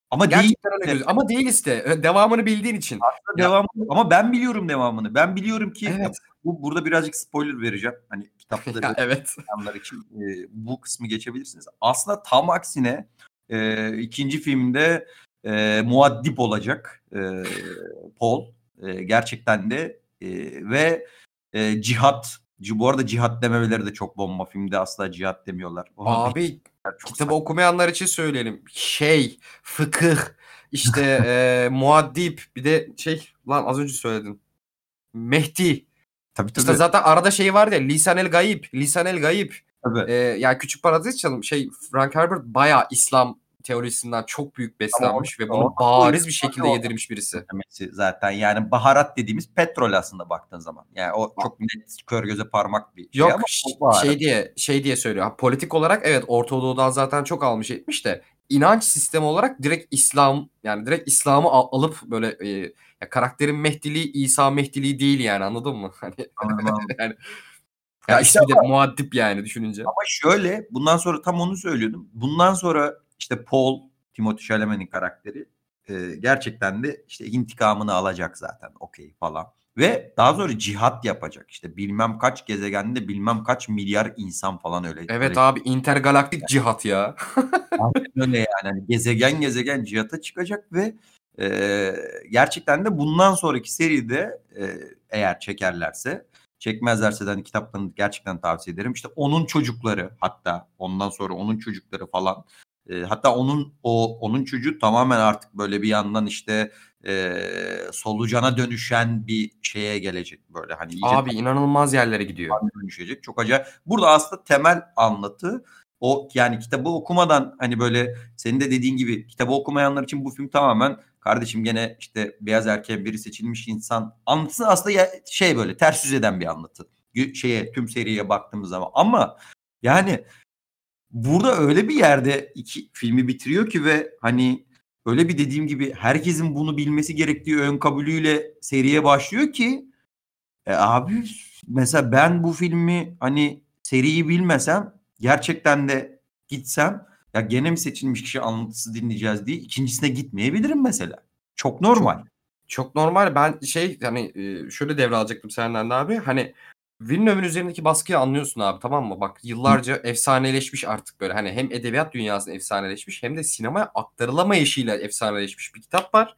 Ama Gerçekten değil. Öyle ama değil işte. Devamını bildiğin için. Aslında devam ama ben biliyorum devamını. Ben biliyorum ki evet. Bu burada birazcık spoiler vereceğim. Hani kitapları [laughs] evet. için e, bu kısmı geçebilirsiniz. Aslında tam aksine e, ikinci filmde e, muaddip olacak e, Paul. E, gerçekten de e, ve e, cihat bu arada cihat dememeleri de çok bomba. Filmde asla cihat demiyorlar. Ona Abi kitabı saçma. okumayanlar için söyleyelim. Şey, fıkıh, işte [laughs] e, muaddip bir de şey lan az önce söyledin. Mehdi. Tabii, tabii. İşte zaten arada şey var ya lisan el gayip, lisan el gayip. Tabii. Ee, yani küçük parantez çalalım. Şey Frank Herbert bayağı İslam teorisinden çok büyük beslenmiş ve bunu bariz bir şekilde yedirmiş birisi. Zaten yani baharat dediğimiz petrol aslında baktığın zaman. Yani o çok net kör göze parmak bir şey Yok ama şey diye şey diye söylüyor. Politik olarak evet Orta Doğu'dan zaten çok almış etmiş de inanç sistemi olarak direkt İslam yani direkt İslam'ı alıp böyle e, ya karakterin Mehdiliği İsa Mehdiliği değil yani anladın mı? [laughs] Hani [laughs] yani ya, ya işte ismi ama, de muaddip yani düşününce. Ama şöyle bundan sonra tam onu söylüyordum. Bundan sonra işte Paul, Timothy Chalamet'in karakteri e, gerçekten de işte intikamını alacak zaten okey falan. Ve daha sonra cihat yapacak. İşte bilmem kaç gezegende bilmem kaç milyar insan falan öyle. Evet öyle. abi intergalaktik cihat ya. öyle yani. Hani gezegen gezegen cihata çıkacak ve e, gerçekten de bundan sonraki seride e, eğer çekerlerse çekmezlerse de hani kitaplarını gerçekten tavsiye ederim. İşte onun çocukları hatta ondan sonra onun çocukları falan e, hatta onun o onun çocuğu tamamen artık böyle bir yandan işte e, solucana dönüşen bir şeye gelecek böyle hani iyice Abi inanılmaz yerlere gidiyor. Dönüşecek. Çok acayip. Burada aslında temel anlatı o yani kitabı okumadan hani böyle senin de dediğin gibi kitabı okumayanlar için bu film tamamen kardeşim gene işte beyaz erkeğin biri seçilmiş insan anlatısı aslında ya, şey böyle ters yüz eden bir anlatı. Şeye tüm seriye baktığımız zaman ama yani burada öyle bir yerde iki filmi bitiriyor ki ve hani öyle bir dediğim gibi herkesin bunu bilmesi gerektiği ön kabulüyle seriye başlıyor ki e abi mesela ben bu filmi hani seriyi bilmesem gerçekten de gitsem ya gene mi seçilmiş kişi anlatısı dinleyeceğiz diye ikincisine gitmeyebilirim mesela. Çok normal. Çok, çok normal. Ben şey hani şöyle devralacaktım senden abi. Hani Villeneuve'ün üzerindeki baskıyı anlıyorsun abi tamam mı? Bak yıllarca efsaneleşmiş artık böyle. Hani hem edebiyat dünyasında efsaneleşmiş hem de sinemaya aktarılamayışıyla efsaneleşmiş bir kitap var.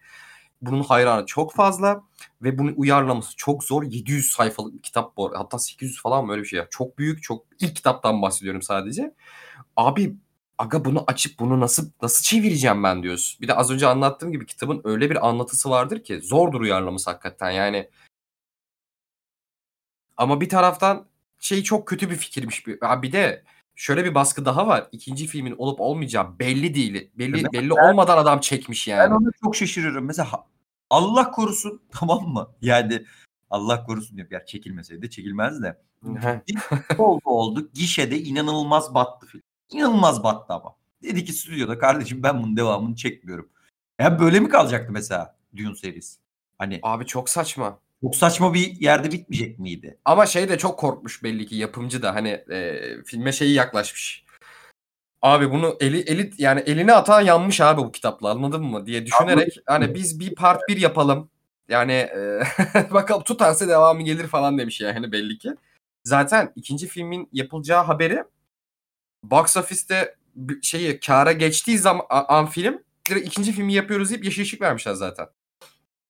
Bunun hayranı çok fazla ve bunu uyarlaması çok zor. 700 sayfalık bir kitap bu. Hatta 800 falan mı öyle bir şey. Çok büyük, çok ilk kitaptan bahsediyorum sadece. Abi aga bunu açıp bunu nasıl nasıl çevireceğim ben diyorsun. Bir de az önce anlattığım gibi kitabın öyle bir anlatısı vardır ki zordur uyarlaması hakikaten. Yani ama bir taraftan şey çok kötü bir fikirmiş. Bir, bir de şöyle bir baskı daha var. İkinci filmin olup olmayacağı belli değil. Belli evet, belli ben, olmadan adam çekmiş yani. Ben ona çok şaşırıyorum. Mesela Allah korusun [laughs] tamam mı? Yani Allah korusun diyor. Yer çekilmeseydi çekilmez de. oldu oldu. Gişede inanılmaz battı film. İnanılmaz battı ama. Dedi ki stüdyoda kardeşim ben bunun devamını çekmiyorum. Ya böyle mi kalacaktı mesela Dune serisi? Hani Abi çok saçma. Çok saçma bir yerde bitmeyecek miydi? Ama şey de çok korkmuş belli ki yapımcı da hani e, filme şeyi yaklaşmış. Abi bunu eli eli yani eline atan yanmış abi bu kitapla anladın mı diye düşünerek hani biz bir part bir yapalım. Yani e, [laughs] bakalım tutarsa devamı gelir falan demiş yani belli ki. Zaten ikinci filmin yapılacağı haberi box office'te şeyi kâra geçtiği zaman an film direkt ikinci filmi yapıyoruz deyip yeşil ışık vermişler zaten.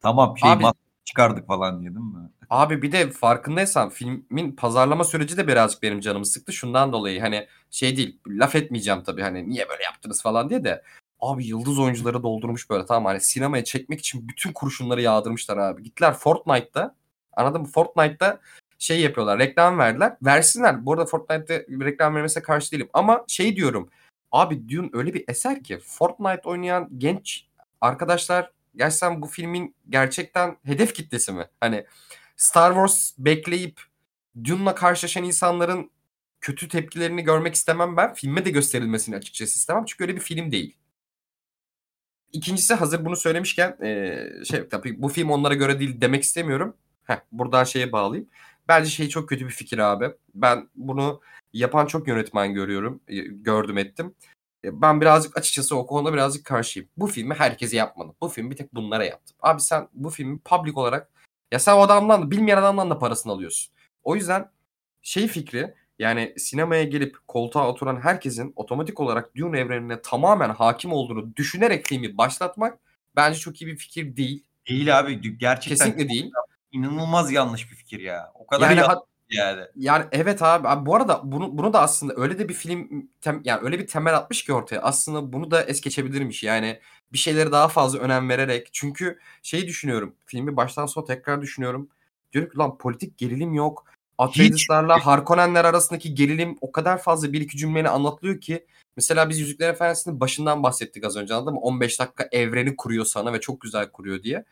Tamam şey Abi, çıkardık falan diye değil mi? Abi bir de farkındaysan filmin pazarlama süreci de birazcık benim canımı sıktı. Şundan dolayı hani şey değil laf etmeyeceğim tabii hani niye böyle yaptınız falan diye de. Abi yıldız oyuncuları doldurmuş böyle tamam hani sinemaya çekmek için bütün kurşunları yağdırmışlar abi. Gittiler Fortnite'da anladın mı? Fortnite'da şey yapıyorlar reklam verdiler. Versinler. Bu arada Fortnite'da bir reklam vermesine karşı değilim. Ama şey diyorum. Abi Dune öyle bir eser ki Fortnite oynayan genç arkadaşlar gerçekten bu filmin gerçekten hedef kitlesi mi? Hani Star Wars bekleyip Dune'la karşılaşan insanların kötü tepkilerini görmek istemem ben. Filme de gösterilmesini açıkçası istemem. Çünkü öyle bir film değil. İkincisi hazır bunu söylemişken e, şey tabii bu film onlara göre değil demek istemiyorum. Heh, buradan şeye bağlayayım. Bence şey çok kötü bir fikir abi. Ben bunu yapan çok yönetmen görüyorum. Gördüm ettim. E, ben birazcık açıkçası o konuda birazcık karşıyım. Bu filmi herkese yapmadı. Bu filmi bir tek bunlara yaptım. Abi sen bu filmi public olarak ya sen o adamdan da bilmeyen adamdan da parasını alıyorsun. O yüzden şey fikri yani sinemaya gelip koltuğa oturan herkesin otomatik olarak Dune evrenine tamamen hakim olduğunu düşünerek filmi başlatmak bence çok iyi bir fikir değil. Değil abi gerçekten. Kesinlikle değil. İnanılmaz yanlış bir fikir ya. O kadar yani, yanlış yani. Yani evet abi. abi bu arada bunu bunu da aslında öyle de bir film tem, yani öyle bir temel atmış ki ortaya. Aslında bunu da es geçebilirmiş. Yani bir şeylere daha fazla önem vererek. Çünkü şeyi düşünüyorum. Filmi baştan sona tekrar düşünüyorum. Diyorum ki lan politik gerilim yok. Atreides'larla Harkonnenler arasındaki gerilim o kadar fazla bir iki cümleyle anlatılıyor ki. Mesela biz Yüzükler Efendisi'nin başından bahsettik az önce anladın mı? 15 dakika evreni kuruyor sana ve çok güzel kuruyor diye.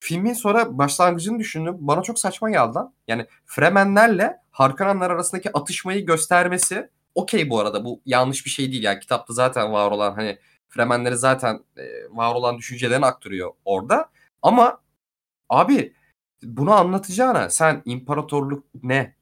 Filmin sonra başlangıcını düşündüm. Bana çok saçma geldi. Yani Fremenlerle Harkonnenler arasındaki atışmayı göstermesi okey bu arada. Bu yanlış bir şey değil. Yani kitapta zaten var olan hani Fremenleri zaten e, var olan düşüncelerini aktarıyor orada. Ama abi bunu anlatacağına sen imparatorluk ne?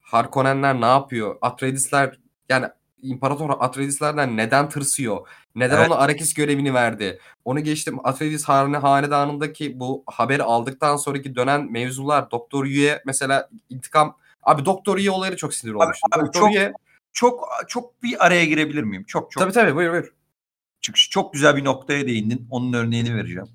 Harkonnenler ne yapıyor? Atreides'ler yani İmparator Atreides'lerden neden tırsıyor? Neden Evet. ona Arrakis görevini verdi? Onu geçtim Atreides hane, hanedanındaki bu haberi aldıktan sonraki dönen mevzular Doktor Yu'ye mesela intikam abi Doktor Yu olayı çok sinir olmuştum. abi çok- Yu'ye Çok çok bir araya girebilir miyim? Çok çok. tabii tabii buyur buyur. Çünkü çok güzel bir noktaya değindin. Onun örneğini vereceğim.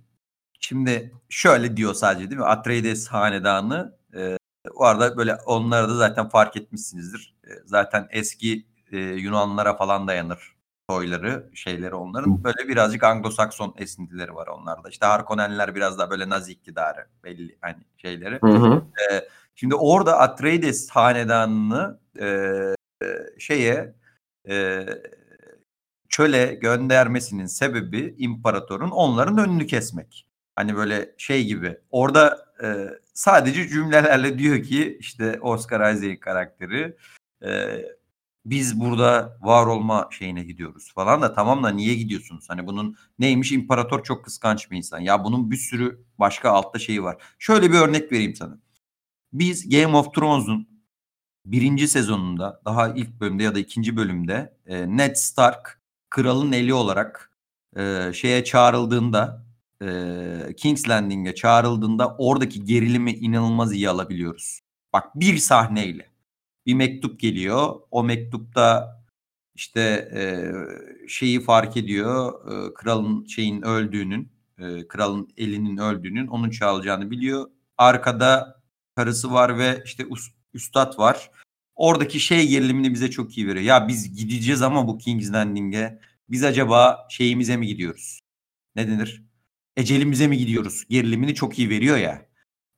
Şimdi şöyle diyor sadece değil mi? Atreides hanedanı e, o arada böyle onları da zaten fark etmişsinizdir. E, zaten eski e, Yunanlara falan dayanır soyları, şeyleri onların. Böyle birazcık Anglo-Sakson esintileri var onlarda. İşte Harkonnenler biraz daha böyle Nazi iktidarı belli hani şeyleri. Şimdi orada Atreides hanedanını e, e, şeye e, çöle göndermesinin sebebi imparatorun onların önünü kesmek. Hani böyle şey gibi. Orada e, sadece cümlelerle diyor ki işte Oscar Isaac'in karakteri e, biz burada var olma şeyine gidiyoruz falan da tamam da niye gidiyorsunuz? Hani bunun neymiş imparator çok kıskanç bir insan. Ya bunun bir sürü başka altta şeyi var. Şöyle bir örnek vereyim sana. Biz Game of Thrones'un birinci sezonunda daha ilk bölümde ya da ikinci bölümde e, Ned Stark kralın eli olarak e, şeye çağrıldığında e, King's Landing'e çağrıldığında oradaki gerilimi inanılmaz iyi alabiliyoruz. Bak bir sahneyle bir mektup geliyor. O mektupta işte e, şeyi fark ediyor. E, kralın şeyin öldüğünün, e, kralın elinin öldüğünün, onun çağılacağını biliyor. Arkada karısı var ve işte üstad var. Oradaki şey gerilimini bize çok iyi veriyor. Ya biz gideceğiz ama bu King's Landing'e biz acaba şeyimize mi gidiyoruz? Ne denir? Ecelimize mi gidiyoruz? Gerilimini çok iyi veriyor ya.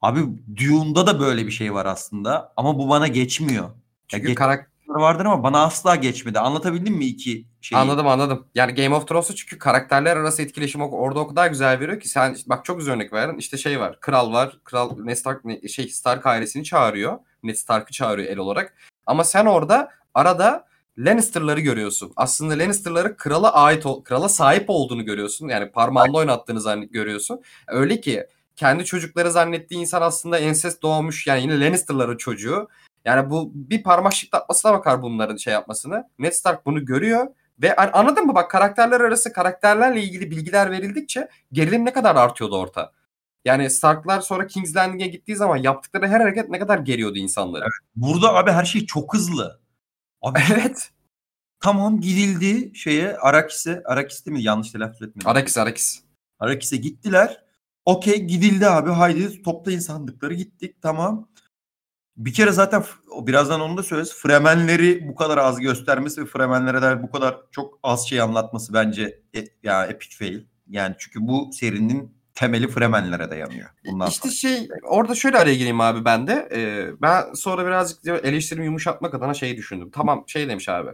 Abi Dune'da da böyle bir şey var aslında ama bu bana geçmiyor. Ya Çünkü geç- karakter vardır ama bana asla geçmedi. Anlatabildim mi iki şeyi? Anladım anladım. Yani Game of Thrones'u çünkü karakterler arası etkileşim orada o kadar güzel veriyor ki sen bak çok güzel örnek verdin. İşte şey var. Kral var. Kral Ned Stark şey Stark ailesini çağırıyor. Ned Stark'ı çağırıyor el olarak. Ama sen orada arada Lannister'ları görüyorsun. Aslında Lannister'ları krala ait krala sahip olduğunu görüyorsun. Yani parmağında oynattığını görüyorsun. Öyle ki kendi çocukları zannettiği insan aslında ensest doğmuş yani yine Lannister'ların çocuğu. Yani bu bir parmak şıklatmasına bakar bunların şey yapmasını. Ned Stark bunu görüyor ve an- anladın mı bak karakterler arası karakterlerle ilgili bilgiler verildikçe gerilim ne kadar artıyordu orta. Yani Stark'lar sonra King's Landing'e gittiği zaman yaptıkları her hareket ne kadar geriyordu insanları. Burada abi her şey çok hızlı. Abi [laughs] Evet. tamam gidildi şeye Arakis'e. Arakis'te mi? Yanlış telaffuz etmedim. Arakis Arakis. Arakis'e gittiler. Okey gidildi abi. Haydi toplayın sandıkları gittik. Tamam. Bir kere zaten birazdan onu da söyleriz. Fremenleri bu kadar az göstermesi ve Fremenlere dair bu kadar çok az şey anlatması bence e, ya epic fail. Yani çünkü bu serinin temeli Fremenlere dayanıyor. Bundan işte sonra. şey orada şöyle araya gireyim abi ben de. Ee, ben sonra birazcık eleştirimi yumuşatmak adına şey düşündüm. Tamam şey demiş abi.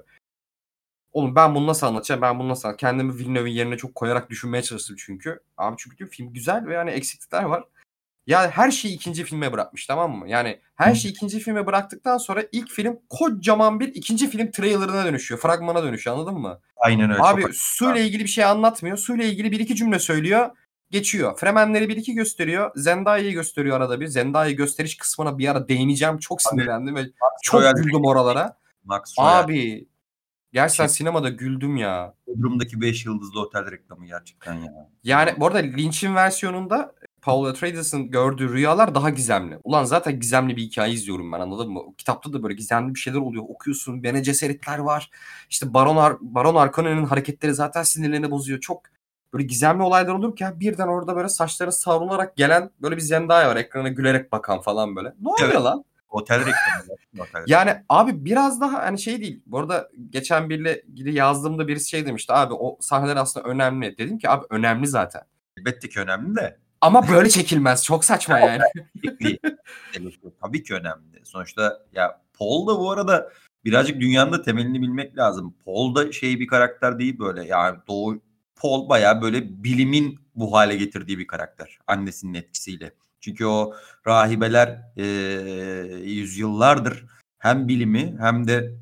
Oğlum ben bunu nasıl anlatacağım? Ben bunu nasıl Kendimi Villeneuve'in yerine çok koyarak düşünmeye çalıştım çünkü. Abi çünkü film güzel ve yani eksiklikler var. Ya her şeyi ikinci filme bırakmış tamam mı? Yani her şeyi ikinci filme bıraktıktan sonra ilk film kocaman bir ikinci film trailerına dönüşüyor. Fragmana dönüşüyor anladın mı? Aynen öyle. Abi suyla ilgili bir şey anlatmıyor. Suyla ilgili bir iki cümle söylüyor. Geçiyor. Fremenleri bir iki gösteriyor. Zendaya'yı gösteriyor arada bir. Zendaya gösteriş kısmına bir ara değineceğim. Çok sinirlendim ve çok Royal- güldüm oralara. Max Royal. Abi gerçekten Şey- sinemada güldüm ya. Bodrum'daki 5 yıldızlı otel reklamı gerçekten ya. Yani bu arada Lynch'in versiyonunda Paul Atreides'in gördüğü rüyalar daha gizemli. Ulan zaten gizemli bir hikaye izliyorum ben anladın mı? O kitapta da böyle gizemli bir şeyler oluyor. Okuyorsun. Bene cesaretler var. İşte Baron, Ar Baron Harkonnen'in hareketleri zaten sinirlerini bozuyor. Çok böyle gizemli olaylar olurken birden orada böyle saçları savrularak gelen böyle bir Zendaya var. Ekrana gülerek bakan falan böyle. Ne oluyor Evet. lan? [laughs] Otel reklamı. Yani abi biraz daha hani şey değil. Bu arada geçen biriyle yazdığımda birisi şey demişti. Abi o sahneler aslında önemli. Dedim ki abi önemli zaten. Elbette ki önemli de. Ama böyle çekilmez. Çok saçma yani. Tabii ki önemli. Sonuçta ya Paul da bu arada birazcık dünyanın da temelini bilmek lazım. Paul da şey bir karakter değil böyle. Yani Doğu Paul bayağı böyle bilimin bu hale getirdiği bir karakter. Annesinin etkisiyle. Çünkü o rahibeler eee yüzyıllardır hem bilimi hem de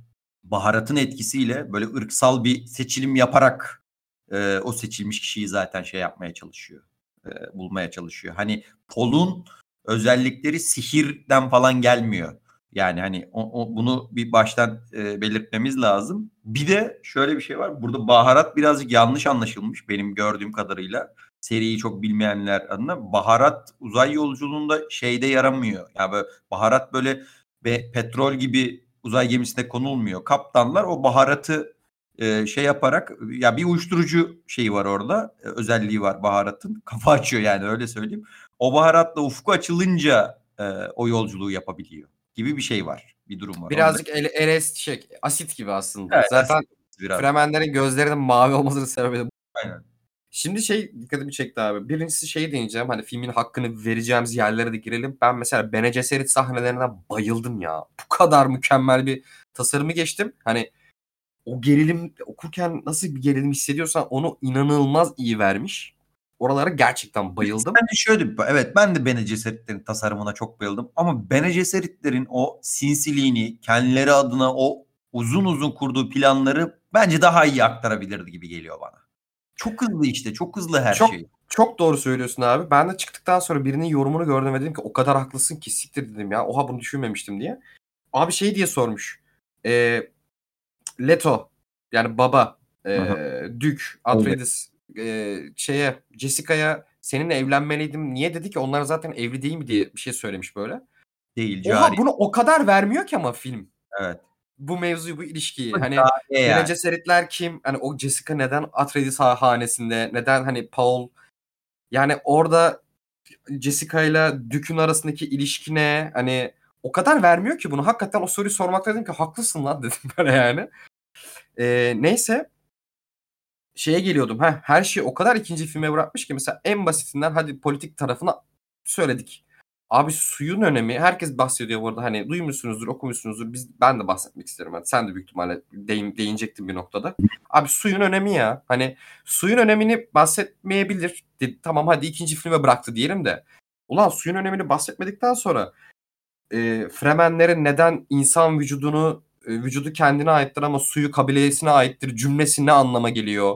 baharatın etkisiyle böyle ırksal bir seçilim yaparak eee, o seçilmiş kişiyi zaten şey yapmaya çalışıyor. Eee, bulmaya çalışıyor. Hani Paul'un özellikleri sihirden falan gelmiyor. Yani hani o, o, bunu bir baştan e, belirtmemiz lazım. Bir de şöyle bir şey var. Burada baharat birazcık yanlış anlaşılmış benim gördüğüm kadarıyla. Seriyi çok bilmeyenler adına. Baharat uzay yolculuğunda şeyde yaramıyor. Yani böyle baharat böyle ve petrol gibi uzay gemisinde konulmuyor. Kaptanlar o baharatı e, şey yaparak ya bir uyuşturucu şeyi var orada. E, özelliği var baharatın. [laughs] Kafa açıyor yani öyle söyleyeyim. O baharatla ufku açılınca e, o yolculuğu yapabiliyor gibi bir şey var. Bir durum var. Birazcık el, şey, asit gibi aslında. Evet, Zaten biraz. Fremenlerin gözlerinin mavi olmasının sebebi de. Aynen. Şimdi şey dikkatimi çekti abi. Birincisi şey diyeceğim. Hani filmin hakkını vereceğimiz yerlere de girelim. Ben mesela Bene Gesserit sahnelerine bayıldım ya. Bu kadar mükemmel bir tasarımı geçtim. Hani o gerilim okurken nasıl bir gerilim hissediyorsan onu inanılmaz iyi vermiş. Oralara gerçekten bayıldım. Ben de şöyle evet ben de Bene Gesserit'lerin tasarımına çok bayıldım. Ama Bene Gesserit'lerin o sinsiliğini kendileri adına o uzun uzun kurduğu planları bence daha iyi aktarabilirdi gibi geliyor bana. Çok hızlı işte çok hızlı her çok, şey. Çok doğru söylüyorsun abi. Ben de çıktıktan sonra birinin yorumunu gördüm ve dedim ki o kadar haklısın ki siktir dedim ya. Oha bunu düşünmemiştim diye. Abi şey diye sormuş. E, Leto yani baba e, Duke Atreides e, şeye Jessica'ya seninle evlenmeliydim. Niye dedi ki onlar zaten evli değil mi diye bir şey söylemiş böyle. Değil. Cari. Oha bunu o kadar vermiyor ki ama film. Evet. Bu mevzuyu, bu ilişkiyi. Hani yani. Cesaretler kim? Hani o Jessica neden Atreides hanesinde? Neden hani Paul? Yani orada Jessica ile Duke'un arasındaki ilişki ne? Hani o kadar vermiyor ki bunu. Hakikaten o soruyu sormakta dedim ki haklısın lan [laughs] dedim böyle yani. Ee, neyse şeye geliyordum. Heh, her şeyi o kadar ikinci filme bırakmış ki mesela en basitinden hadi politik tarafını söyledik. Abi suyun önemi herkes bahsediyor burada hani duymuşsunuzdur okumuşsunuzdur biz ben de bahsetmek isterim. Hani sen de büyük ihtimalle değin, değinecektin bir noktada. Abi suyun önemi ya hani suyun önemini bahsetmeyebilir. Dedi, tamam hadi ikinci filme bıraktı diyelim de. Ulan suyun önemini bahsetmedikten sonra e, Fremenlerin neden insan vücudunu e, vücudu kendine aittir ama suyu kabilesine aittir cümlesi ne anlama geliyor?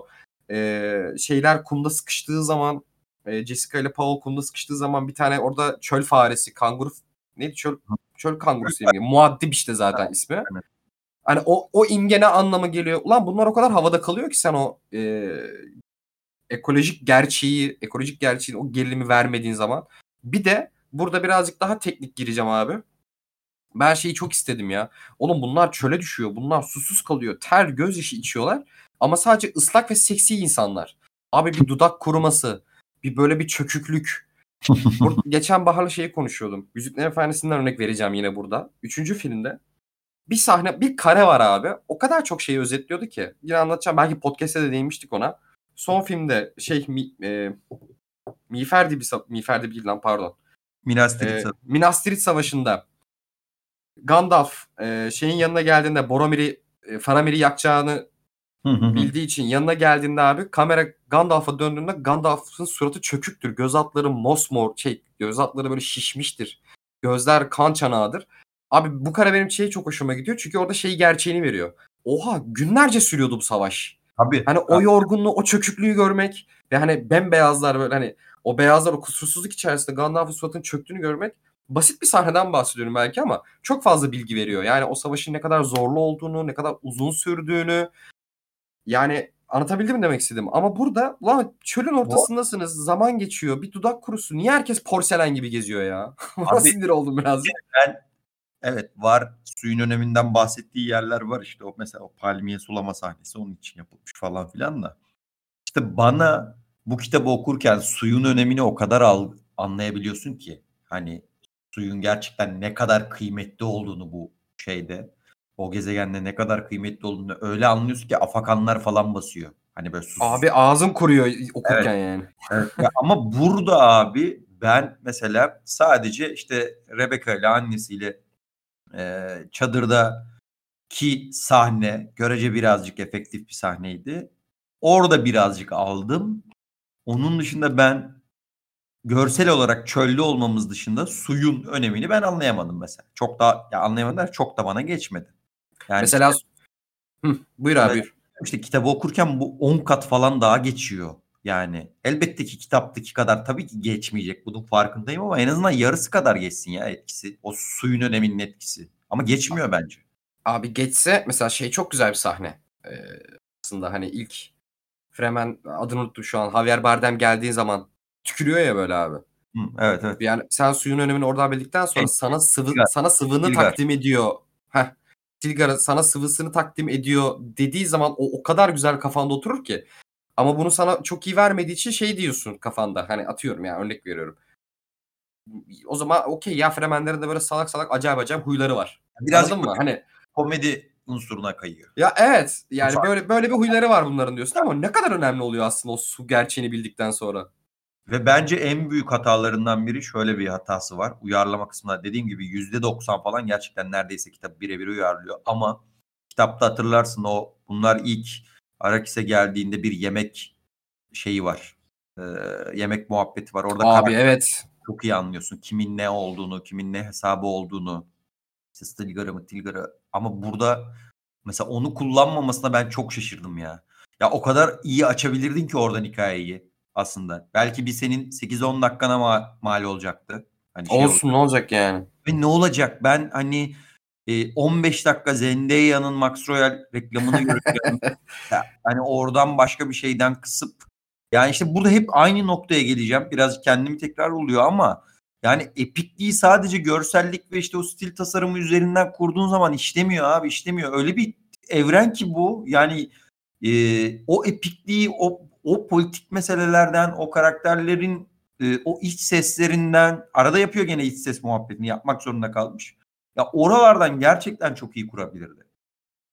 E, şeyler kumda sıkıştığı zaman e, Jessica ile Paul kumda sıkıştığı zaman bir tane orada çöl faresi, kanguru neydi çöl çöl kangurusu yani muaddip işte zaten ismi. Hani o o imge ne anlama geliyor? Ulan bunlar o kadar havada kalıyor ki sen o e, ekolojik gerçeği, ekolojik gerçeği o gerilimi vermediğin zaman. Bir de burada birazcık daha teknik gireceğim abi. Ben şeyi çok istedim ya. Oğlum bunlar çöle düşüyor. Bunlar susuz kalıyor. Ter, göz yaşı içiyorlar. Ama sadece ıslak ve seksi insanlar. Abi bir dudak kuruması. Bir böyle bir çöküklük. [laughs] burada, geçen Bahar'la şeyi konuşuyordum. Yüzüklerin Efendisi'nden örnek vereceğim yine burada. Üçüncü filmde. Bir sahne, bir kare var abi. O kadar çok şeyi özetliyordu ki. Yine anlatacağım. Belki podcast'te de değinmiştik ona. Son filmde şey mi, e, Miğfer Dibi, Miğfer Dibi değil lan pardon. Minas Tirith, e, Minas Tirith Savaşı'nda Gandalf e, şeyin yanına geldiğinde Boromir'i e, Faramir'i yakacağını bildiği için yanına geldiğinde abi kamera Gandalf'a döndüğünde Gandalf'ın suratı çöküktür. Göz altları mosmor şey göz altları böyle şişmiştir. Gözler kan çanağıdır. Abi bu kare benim şey çok hoşuma gidiyor. Çünkü orada şeyi gerçeğini veriyor. Oha günlerce sürüyordu bu savaş. Abi. Hani o yorgunluğu, o çöküklüğü görmek ve hani bembeyazlar böyle hani o beyazlar o kusursuzluk içerisinde Gandalf'ın suratının çöktüğünü görmek basit bir sahneden bahsediyorum belki ama çok fazla bilgi veriyor. Yani o savaşın ne kadar zorlu olduğunu, ne kadar uzun sürdüğünü. Yani anlatabildim mi demek istedim. Ama burada lan çölün ortasındasınız. Zaman geçiyor. Bir dudak kurusu. Niye herkes porselen gibi geziyor ya? [laughs] Abi, sinir oldum biraz. Ben evet var suyun öneminden bahsettiği yerler var işte o mesela o palmiye sulama sahnesi onun için yapılmış falan filan da. İşte bana bu kitabı okurken suyun önemini o kadar al, anlayabiliyorsun ki hani suyun gerçekten ne kadar kıymetli olduğunu bu şeyde o gezegende ne kadar kıymetli olduğunu öyle anlıyorsun ki afakanlar falan basıyor. Hani böyle susuz. Abi ağzım kuruyor okurken evet. yani. Evet. ya ama burada abi ben mesela sadece işte Rebecca ile annesiyle e, çadırda ki sahne görece birazcık efektif bir sahneydi. Orada birazcık aldım. Onun dışında ben görsel olarak çölde olmamız dışında suyun önemini ben anlayamadım mesela. Çok da ya anlayamadım çok da bana geçmedi. Yani mesela işte, Hı, buyur abi. buyur. İşte kitabı okurken bu 10 kat falan daha geçiyor. Yani elbette ki kitaptaki kadar tabii ki geçmeyecek. Bunun farkındayım ama en azından yarısı kadar geçsin ya etkisi. O suyun öneminin etkisi. Ama geçmiyor bence. Abi geçse mesela şey çok güzel bir sahne. Ee, aslında hani ilk Fremen adını unuttum şu an. Javier Bardem geldiği zaman tükürüyor ya böyle abi. Hı, evet evet. Yani sen suyun önemini oradan bildikten sonra Evet, sana sıvı sana sıvını Tilgar. takdim ediyor. Heh. Tilgar'a sana sıvısını takdim ediyor dediği zaman o o kadar güzel kafanda oturur ki. Ama bunu sana çok iyi vermediği için şey diyorsun kafanda. Hani atıyorum ya örnek veriyorum. O zaman okey ya Fremenlerin de böyle salak salak acayip acayip huyları var. Anladın mı? Hani komedi unsuruna kayıyor. ya evet yani Ufak. böyle böyle bir huyları var bunların diyorsun ama ne kadar önemli oluyor aslında o su gerçeğini bildikten sonra. Ve bence en büyük hatalarından biri şöyle bir hatası var. Uyarlama kısmında dediğim gibi %90 falan gerçekten neredeyse kitap birebir uyarlıyor. Ama kitapta hatırlarsın o bunlar ilk Arakis'e geldiğinde bir yemek şeyi var. Ee, yemek muhabbeti var. Orada Abi evet. çok iyi anlıyorsun. Kimin ne olduğunu, kimin ne hesabı olduğunu. İşte Stilgar'ı mı Tilgar'ı. Ama burada mesela onu kullanmamasına ben çok şaşırdım ya. Ya o kadar iyi açabilirdin ki oradan hikayeyi aslında. Belki bir senin 8-10 dakikana ma- mal olacaktı. Hani şey Olsun ne olacak yani? Ve ne olacak? Ben hani e, 15 dakika Zendaya'nın Max Royal reklamını görüyorum. [laughs] Hani oradan başka bir şeyden kısıp yani işte burada hep aynı noktaya geleceğim. Biraz kendimi tekrar oluyor ama yani epikliği sadece görsellik ve işte o stil tasarımı üzerinden kurduğun zaman işlemiyor abi işlemiyor. Öyle bir evren ki bu yani e, o epikliği o o politik meselelerden o karakterlerin e, o iç seslerinden arada yapıyor gene iç ses muhabbetini yapmak zorunda kalmış. Ya oralardan gerçekten çok iyi kurabilirdi.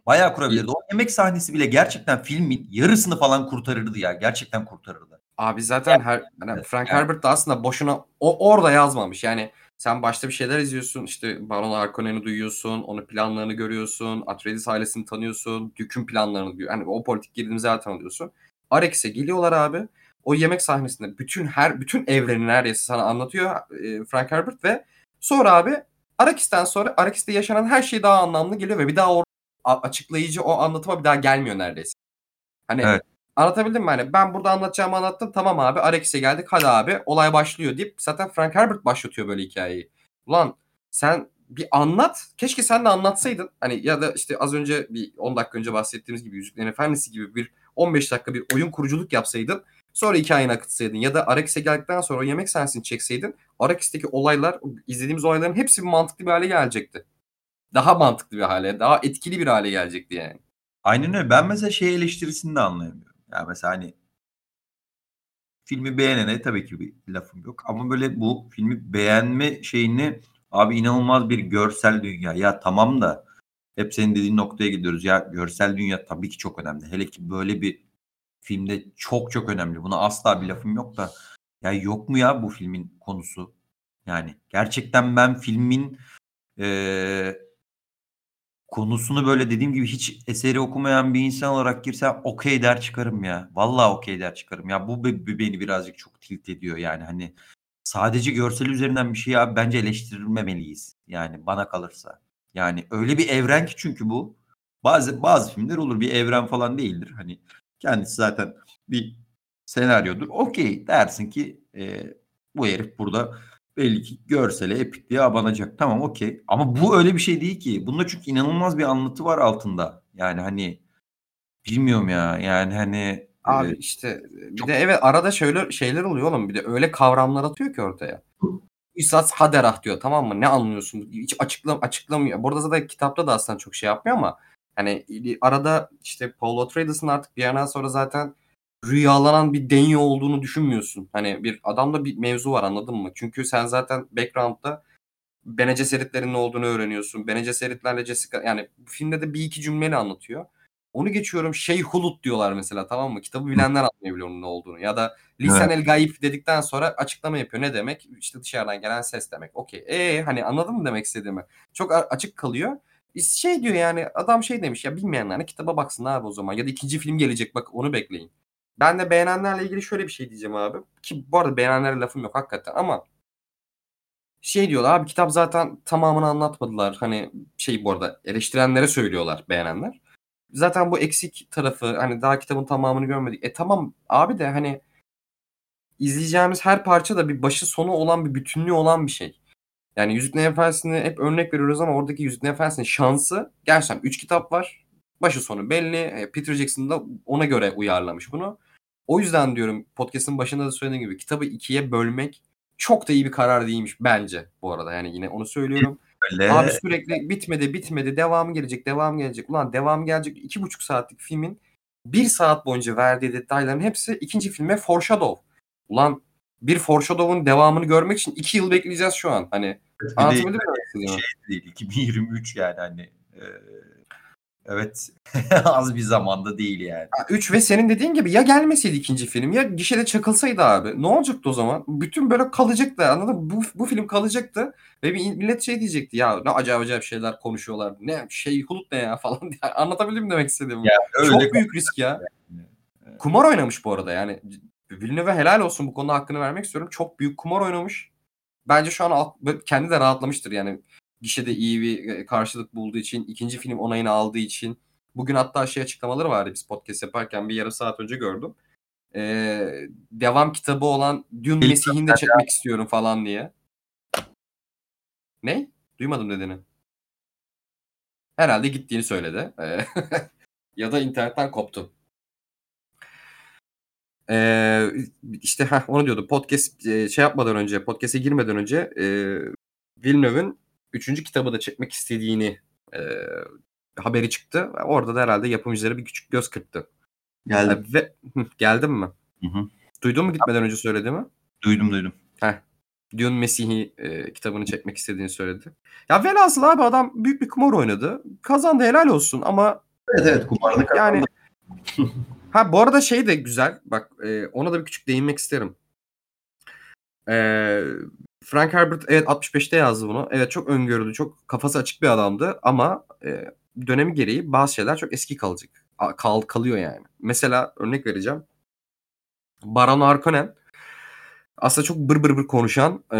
Bayağı kurabilirdi. O yemek sahnesi bile gerçekten filmin yarısını falan kurtarırdı ya. Gerçekten kurtarırdı. Abi zaten her Evet, Frank yani. Herbert da aslında boşuna o orada yazmamış. Yani sen başta bir şeyler izliyorsun. işte Baron Harkonnen'i duyuyorsun. Onun planlarını görüyorsun. Atreides ailesini tanıyorsun. Duke'un planlarını hani o politik gerilimi zaten alıyorsun. Arrakis'e geliyorlar abi. O yemek sahnesinde bütün her bütün evreni neredeyse sana anlatıyor e, Frank Herbert ve sonra abi Arrakis'ten sonra Arrakis'te yaşanan her şey daha anlamlı geliyor ve bir daha o açıklayıcı o anlatıma bir daha gelmiyor neredeyse. Hani Evet. Anlatabildim mi? Hani ben burada anlatacağımı anlattım. Tamam abi Arrakis'e geldik. Hadi abi olay başlıyor deyip zaten Frank Herbert başlatıyor böyle hikayeyi. Ulan sen bir anlat. Keşke sen de anlatsaydın. Hani ya da işte az önce bir 10 dakika önce bahsettiğimiz gibi Yüzüklerin Efendisi gibi bir 15 dakika bir oyun kuruculuk yapsaydın. Sonra hikayeni akıtsaydın. Ya da Arrakis'e geldikten sonra o yemek sahnesini çekseydin. Arrakis'teki olaylar, izlediğimiz olayların hepsi bir mantıklı bir hale gelecekti. Daha mantıklı bir hale, daha etkili bir hale gelecekti yani. Aynen öyle. Ben mesela şey eleştirisini de anlayamıyorum. Yani mesela hani filmi beğenene tabii ki bir lafım yok. Ama böyle bu filmi beğenme şeyini abi inanılmaz bir görsel dünya. Ya tamam da hep senin dediğin noktaya gidiyoruz. Ya görsel dünya tabii ki çok önemli. Hele ki böyle bir filmde çok çok önemli. Buna asla bir lafım yok da ya yok mu ya bu filmin konusu? Yani gerçekten ben filmin eee konusunu böyle dediğim gibi hiç eseri okumayan bir insan olarak girsem okey der çıkarım ya. Vallahi okey der çıkarım. Ya bu be- be- beni birazcık çok tilt ediyor yani hani sadece görsel üzerinden bir şey abi bence eleştirilmemeliyiz. Yani bana kalırsa. Yani öyle bir evren ki çünkü bu. Bazı bazı filmler olur bir evren falan değildir. Hani kendisi zaten bir senaryodur. Okey dersin ki e, bu herif burada belli ki görsele, epikliğe abanacak. Tamam okey. Ama bu öyle bir şey değil ki. Bunda çünkü inanılmaz bir anlatı var altında. Yani hani bilmiyorum ya. Yani hani Abi e, işte bir çok- de evet arada şöyle şeyler oluyor oğlum. Bir de öyle kavramlar atıyor ki ortaya. İsat Haderah diyor tamam mı? Ne anlıyorsun? Hiç açıklam açıklamıyor. Burada zaten kitapta da aslında çok şey yapmıyor ama hani arada işte Paul Atreides'in artık bir yerden sonra zaten rüyalanan bir denyo olduğunu düşünmüyorsun. Hani bir adamda bir mevzu var anladın mı? Çünkü sen zaten background'da Bene Gesserit'lerin ne olduğunu öğreniyorsun. Bene Gesserit'lerle Jessica yani filmde de bir iki cümleyle anlatıyor. Onu geçiyorum şey Hulut diyorlar mesela tamam mı? Kitabı bilenler anlayabiliyor onun ne olduğunu. Ya da Lisan el Gayip dedikten sonra açıklama yapıyor. Ne demek? İşte dışarıdan gelen ses demek. Okey. Ee hani anladın mı demek istediğimi? Çok açık kalıyor. Şey diyor yani adam şey demiş ya bilmeyenler kitaba baksın abi o zaman. Ya da ikinci film gelecek bak onu bekleyin. Ben de beğenenlerle ilgili şöyle bir şey diyeceğim abi. Ki bu arada beğenenlerle lafım yok hakikaten ama şey diyorlar abi kitap zaten tamamını anlatmadılar. Hani şey bu arada eleştirenlere söylüyorlar beğenenler. Zaten bu eksik tarafı hani daha kitabın tamamını görmedik. E tamam abi de hani izleyeceğimiz her parça da bir başı sonu olan bir bütünlüğü olan bir şey. Yani Yüzüklerin Efendisi'ni hep örnek veriyoruz ama oradaki Yüzüklerin Efendisi'nin şansı gerçekten 3 kitap var. Başı sonu belli. E, Peter Jackson da ona göre uyarlamış bunu. O yüzden diyorum podcast'ın başında da söylediğim gibi kitabı ikiye bölmek çok da iyi bir karar değilmiş bence bu arada. Yani yine onu söylüyorum. Öyle. Abi sürekli bitmedi bitmedi devamı gelecek devamı gelecek. Ulan devamı gelecek iki buçuk saatlik filmin bir saat boyunca verdiği detayların hepsi ikinci filme foreshadow. Ulan bir foreshadow'un devamını görmek için iki yıl bekleyeceğiz şu an. Hani anlatabildim mi? Şey değil 2023 yani hani e, Evet. [laughs] Az bir zamanda değil yani. 3 ve senin dediğin gibi ya gelmeseydi ikinci film ya gişede çakılsaydı abi. Ne olacaktı o zaman? Bütün böyle kalacaktı anladın mı? Bu, bu film kalacaktı ve bir millet şey diyecekti ya ne acayip acayip şeyler konuşuyorlar. Ne şey Hulut ne ya [laughs] falan diye. Anlatabildim mi demek istediğimi? Ya, öyle Çok büyük risk ya. Kumar oynamış bu arada yani. Villeneuve helal olsun bu konuda hakkını vermek istiyorum. Çok büyük kumar oynamış. Bence şu an kendi de rahatlamıştır yani gişede iyi bir e, karşılık bulduğu için, ikinci film onayını aldığı için. Bugün hatta şey açıklamaları vardı biz podcast yaparken bir yarım saat önce gördüm. Ee, devam kitabı olan Dune Mesih'ini de çekmek istiyorum falan diye. Ne? Duymadım dediğini. Herhalde gittiğini söyledi. [laughs] ya da internetten koptu. Ee, işte heh, onu diyordu. Podcast şey yapmadan önce, podcast'e girmeden önce e, Villeneuve'ün üçüncü kitabı da çekmek istediğini e, haberi çıktı. Orada da herhalde yapımcıları bir küçük göz kırptı. Geldim. E, ve hı, geldin mi? Hı hı. Duydun mu gitmeden önce söyledi mi? Duydum duydum. Heh. Dune Mesih'i e, kitabını çekmek istediğini söyledi. Ya velhasıl abi adam büyük bir kumar oynadı. Kazandı helal olsun ama Evet evet kumarını kazandı. Yani [laughs] ha bu arada şey de güzel. Bak e, ona da bir küçük değinmek isterim. E, Frank Herbert evet 65'te yazdı bunu. Evet çok öngörülü, çok kafası açık bir adamdı ama e, dönemi gereği bazı şeyler çok eski kalacak. Kal, kalıyor yani. Mesela örnek vereceğim. Baron Harkonnen aslında çok bır bır bır konuşan e,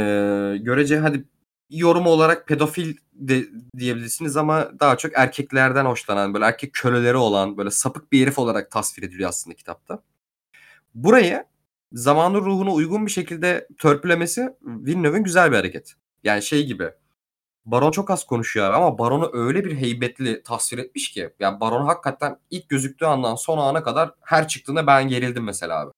görece hadi yorum olarak pedofil de diyebilirsiniz ama daha çok erkeklerden hoşlanan böyle erkek köleleri olan böyle sapık bir herif olarak tasvir ediliyor aslında kitapta. Burayı zamanın ruhuna uygun bir şekilde törpülemesi Villeneuve'in güzel bir hareket. Yani şey gibi. Baron çok az konuşuyor ama Baron'u öyle bir heybetli tasvir etmiş ki. Yani Baron hakikaten ilk gözüktüğü andan son ana kadar her çıktığında ben gerildim mesela abi.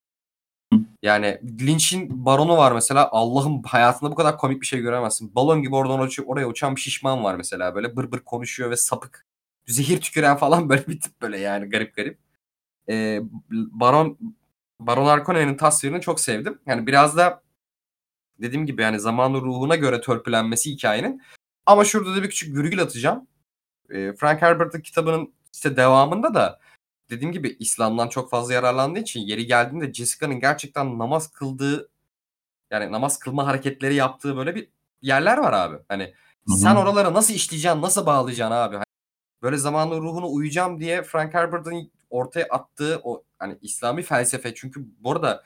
Yani Lynch'in Baron'u var mesela. Allah'ım hayatında bu kadar komik bir şey göremezsin. Balon gibi oradan uç oraya uçan bir şişman var mesela. Böyle bır bır konuşuyor ve sapık. Zehir tüküren falan [laughs] böyle bir tip böyle yani garip garip. Ee, Baron Baron Harkonnen'in tasvirini çok sevdim. Yani biraz da dediğim gibi yani zamanın ruhuna göre törpülenmesi hikayenin. Ama şurada da bir küçük virgül atacağım. E, Frank Herbert'ın kitabının işte devamında da dediğim gibi İslam'dan çok fazla yararlandığı için yeri geldiğinde Jessica'nın gerçekten namaz kıldığı yani namaz kılma hareketleri yaptığı böyle bir yerler var abi. Hani Hı-hı. sen oralara nasıl işleyeceksin, nasıl bağlayacaksın abi? Hani böyle zamanın ruhuna uyacağım diye Frank Herbert'ın ortaya attığı o hani İslami felsefe çünkü bu arada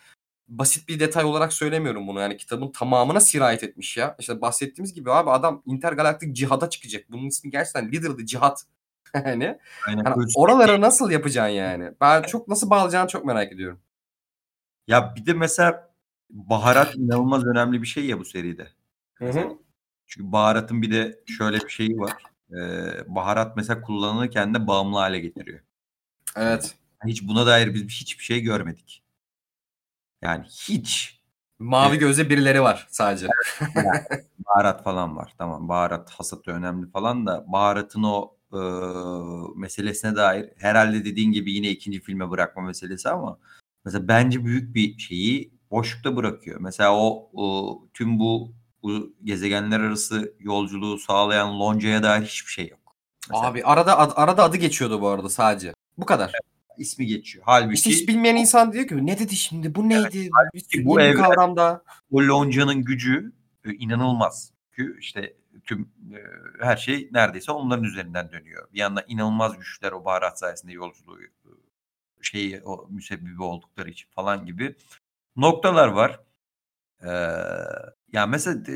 basit bir detay olarak söylemiyorum bunu. Yani kitabın tamamına sirayet etmiş ya. İşte bahsettiğimiz gibi abi adam intergalaktik cihada çıkacak. Bunun ismi gerçekten the Cihad. yani, Aynen, hani oraları nasıl yapacaksın yani? Ben çok nasıl bağlayacağını çok merak ediyorum. Ya bir de mesela baharat inanılmaz önemli bir şey ya bu seride. Hı hı. Çünkü baharatın bir de şöyle bir şeyi var. Ee, baharat mesela kullanılırken de bağımlı hale getiriyor. Evet. Hiç buna dair biz hiçbir şey görmedik. Yani hiç. Mavi evet. gözle birileri var sadece. yani, baharat falan var. Tamam baharat hasatı önemli falan da baharatın o e, meselesine dair herhalde dediğin gibi yine ikinci filme bırakma meselesi ama mesela bence büyük bir şeyi boşlukta bırakıyor. Mesela o, o tüm bu, bu gezegenler arası yolculuğu sağlayan loncaya dair hiçbir şey yok. Mesela. Abi arada ad, arada adı geçiyordu bu arada sadece. Bu kadar. Evet ismi geçiyor. Halbuki İşte hiç bilmeyen insan diyor ki ne dedi şimdi bu neydi? Evet, halbuki bu evren, kavramda. Bu lonca'nın gücü e, inanılmaz. Çünkü işte tüm e, her şey neredeyse onların üzerinden dönüyor. Bir yandan inanılmaz güçler o baharat sayesinde yolculuğu e, şeyi o müsebbibi oldukları için falan gibi noktalar var. Ee, ya mesela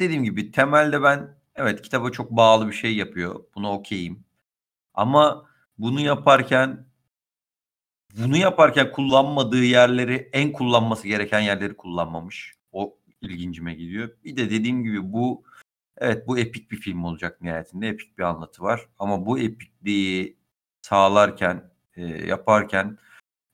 dediğim gibi temelde ben evet kitaba çok bağlı bir şey yapıyor. Buna okeyim. Ama bunu yaparken bunu yaparken kullanmadığı yerleri en kullanması gereken yerleri kullanmamış. O ilgincime gidiyor. Bir de dediğim gibi bu Evet bu epik bir film olacak nihayetinde. Epik bir anlatı var. Ama bu epikliği sağlarken, e, yaparken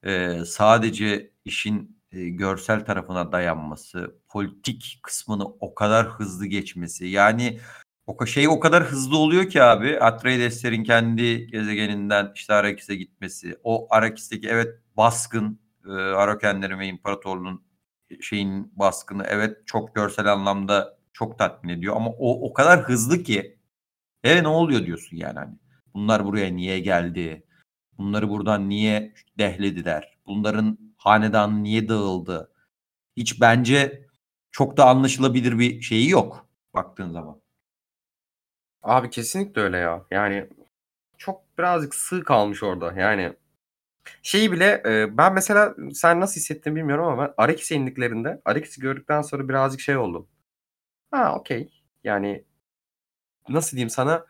e, sadece işin e, görsel tarafına dayanması, politik kısmını o kadar hızlı geçmesi. Yani o şey o kadar hızlı oluyor ki abi Atreides'lerin kendi gezegeninden işte Arrakis'e gitmesi. O Arrakis'teki evet baskın e, Arakenlerin ve İmparatorluğun şeyin baskını evet çok görsel anlamda çok tatmin ediyor ama o o kadar hızlı ki e ne oluyor diyorsun yani hani. Bunlar buraya niye geldi? Bunları buradan niye dehlediler? Bunların hanedanı niye dağıldı? Hiç bence çok da anlaşılabilir bir şeyi yok baktığın zaman. Abi kesinlikle öyle ya. Yani çok birazcık sığ kalmış orada. Yani şeyi bile e, ben mesela sen nasıl hissettin bilmiyorum ama ben Arrakis'e indiklerinde Arrakis'i gördükten sonra birazcık şey oldum. Ha okey. Yani nasıl diyeyim sana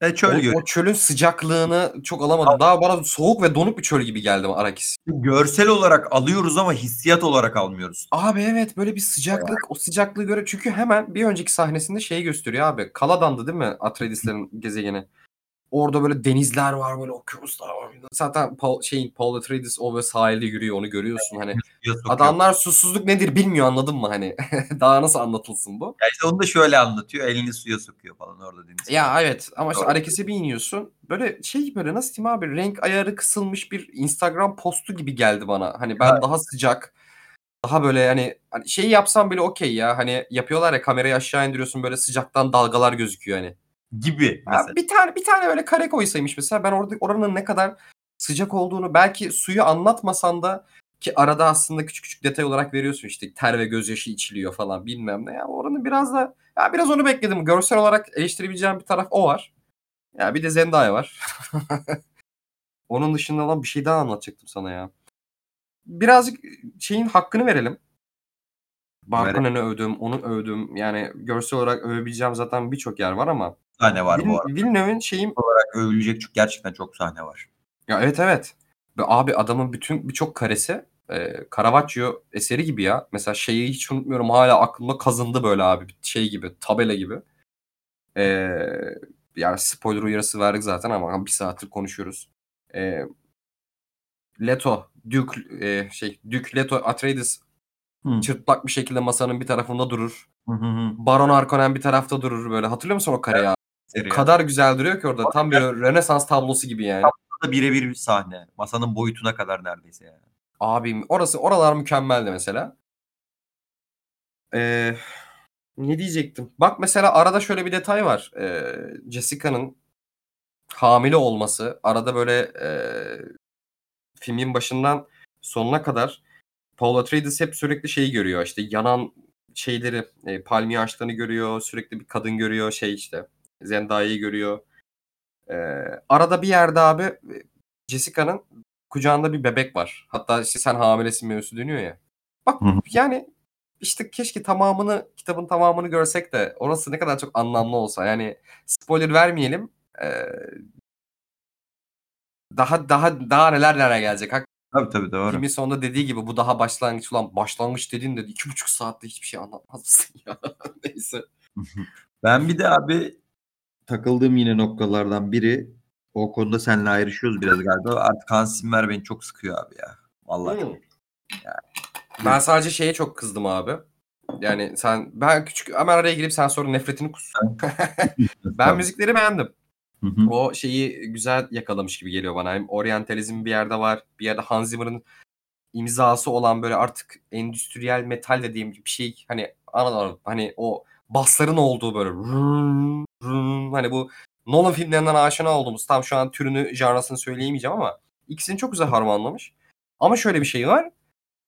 e, çöl o, o çölün sıcaklığını çok alamadım. Daha bana soğuk ve donuk bir çöl gibi geldi Arakis. Görsel olarak alıyoruz ama hissiyat olarak almıyoruz. Abi evet böyle bir sıcaklık evet. o sıcaklığı göre çünkü hemen bir önceki sahnesinde şeyi gösteriyor abi. Kaladan'dı değil mi Atreides'lerin gezegeni? Orada böyle denizler var böyle okyanuslar var. Zaten Paul, şeyin Paul Atreides o ve sahilde yürüyor onu görüyorsun hani. [laughs] Adamlar susuzluk nedir bilmiyor anladın mı hani. [laughs] Daha nasıl anlatılsın bu? Ya işte onu da şöyle anlatıyor. Elini suya sokuyor falan orada deniz. Ya evet ama işte Arakes'e bir iniyorsun. Böyle şey böyle nasıl diyeyim abi renk ayarı kısılmış bir Instagram postu gibi geldi bana. Hani ben evet. daha sıcak daha böyle hani, hani şey yapsam bile okey ya. Hani yapıyorlar ya kamerayı aşağı indiriyorsun böyle sıcaktan dalgalar gözüküyor hani gibi mesela. bir tane bir tane öyle kare koysaymış mesela ben orada oranın ne kadar sıcak olduğunu belki suyu anlatmasan da ki arada aslında küçük küçük detay olarak veriyorsun işte ter ve gözyaşı içiliyor falan bilmem ne. Ya oranın biraz da ya biraz onu bekledim. Görsel olarak eleştirebileceğim bir taraf o var. Ya bir de Zendaya var. [laughs] Onun dışında lan bir şey daha anlatacaktım sana ya. Birazcık şeyin hakkını verelim. Barkanen'i övdüm, onu övdüm. Yani görsel olarak övebileceğim zaten birçok yer var ama sahne var Vil, bu arada. Villeneuve'in şeyim olarak övülecek çünkü gerçekten çok sahne var. Ya evet evet. Ve abi adamın bütün birçok karesi e, Caravaggio eseri gibi ya. Mesela şeyi hiç unutmuyorum hala aklımda kazındı böyle abi şey gibi tabela gibi. E, yani spoiler uyarısı verdik zaten ama bir saattir konuşuyoruz. E, Leto, Duke e, şey Duke Leto Atreides Hı. çırtlak bir şekilde masanın bir tarafında durur. Hı hı. Baron Harkonnen bir tarafta durur böyle. Hatırlıyor musun o kareyi? O kadar güzel duruyor ki orada. Tam bir Rönesans tablosu gibi yani. da birebir bir sahne. Masanın boyutuna kadar neredeyse yani. Abim orası oralar mükemmeldi mesela. Ee, ne diyecektim? Bak mesela arada şöyle bir detay var. Ee, Jessica'nın hamile olması arada böyle e, filmin başından sonuna kadar Paul Atreides hep sürekli şeyi görüyor işte yanan şeyleri e, palmiye ağaçlarını görüyor sürekli bir kadın görüyor şey işte Zendaya'yı görüyor. Ee, arada bir yerde abi Jessica'nın kucağında bir bebek var. Hatta işte sen hamilesin mevzusu dönüyor ya. Bak yani işte keşke tamamını kitabın tamamını görsek de orası ne kadar çok anlamlı olsa. Yani spoiler vermeyelim. Ee, daha daha daha neler neler gelecek. Hak Tabii tabii doğru. Filmin sonunda dediği gibi bu daha başlangıç ulan başlangıç dediğin de iki buçuk saatte hiçbir şey anlatmaz mısın ya? [laughs] Neyse. ben bir de abi takıldığım yine noktalardan biri o konuda seninle ayrışıyoruz biraz galiba. Artık Hans Zimmer beni çok sıkıyor abi ya. Vallahi hmm. Yani. Ben sadece şeye çok kızdım abi. Yani sen ben küçük hemen araya girip sen sonra nefretini kus. [laughs] ben müzikleri beğendim. Hı hı. O şeyi güzel yakalamış gibi geliyor bana. Hem oryantalizm bir yerde var. Bir yerde Hans Zimmer'ın imzası olan böyle artık endüstriyel metal dediğim bir şey. Hani anladın Hani o basların olduğu böyle hani bu Nolan filmlerinden aşina olduğumuz tam şu an türünü, janrasını söyleyemeyeceğim ama ikisini çok güzel harmanlamış. Ama şöyle bir şey var.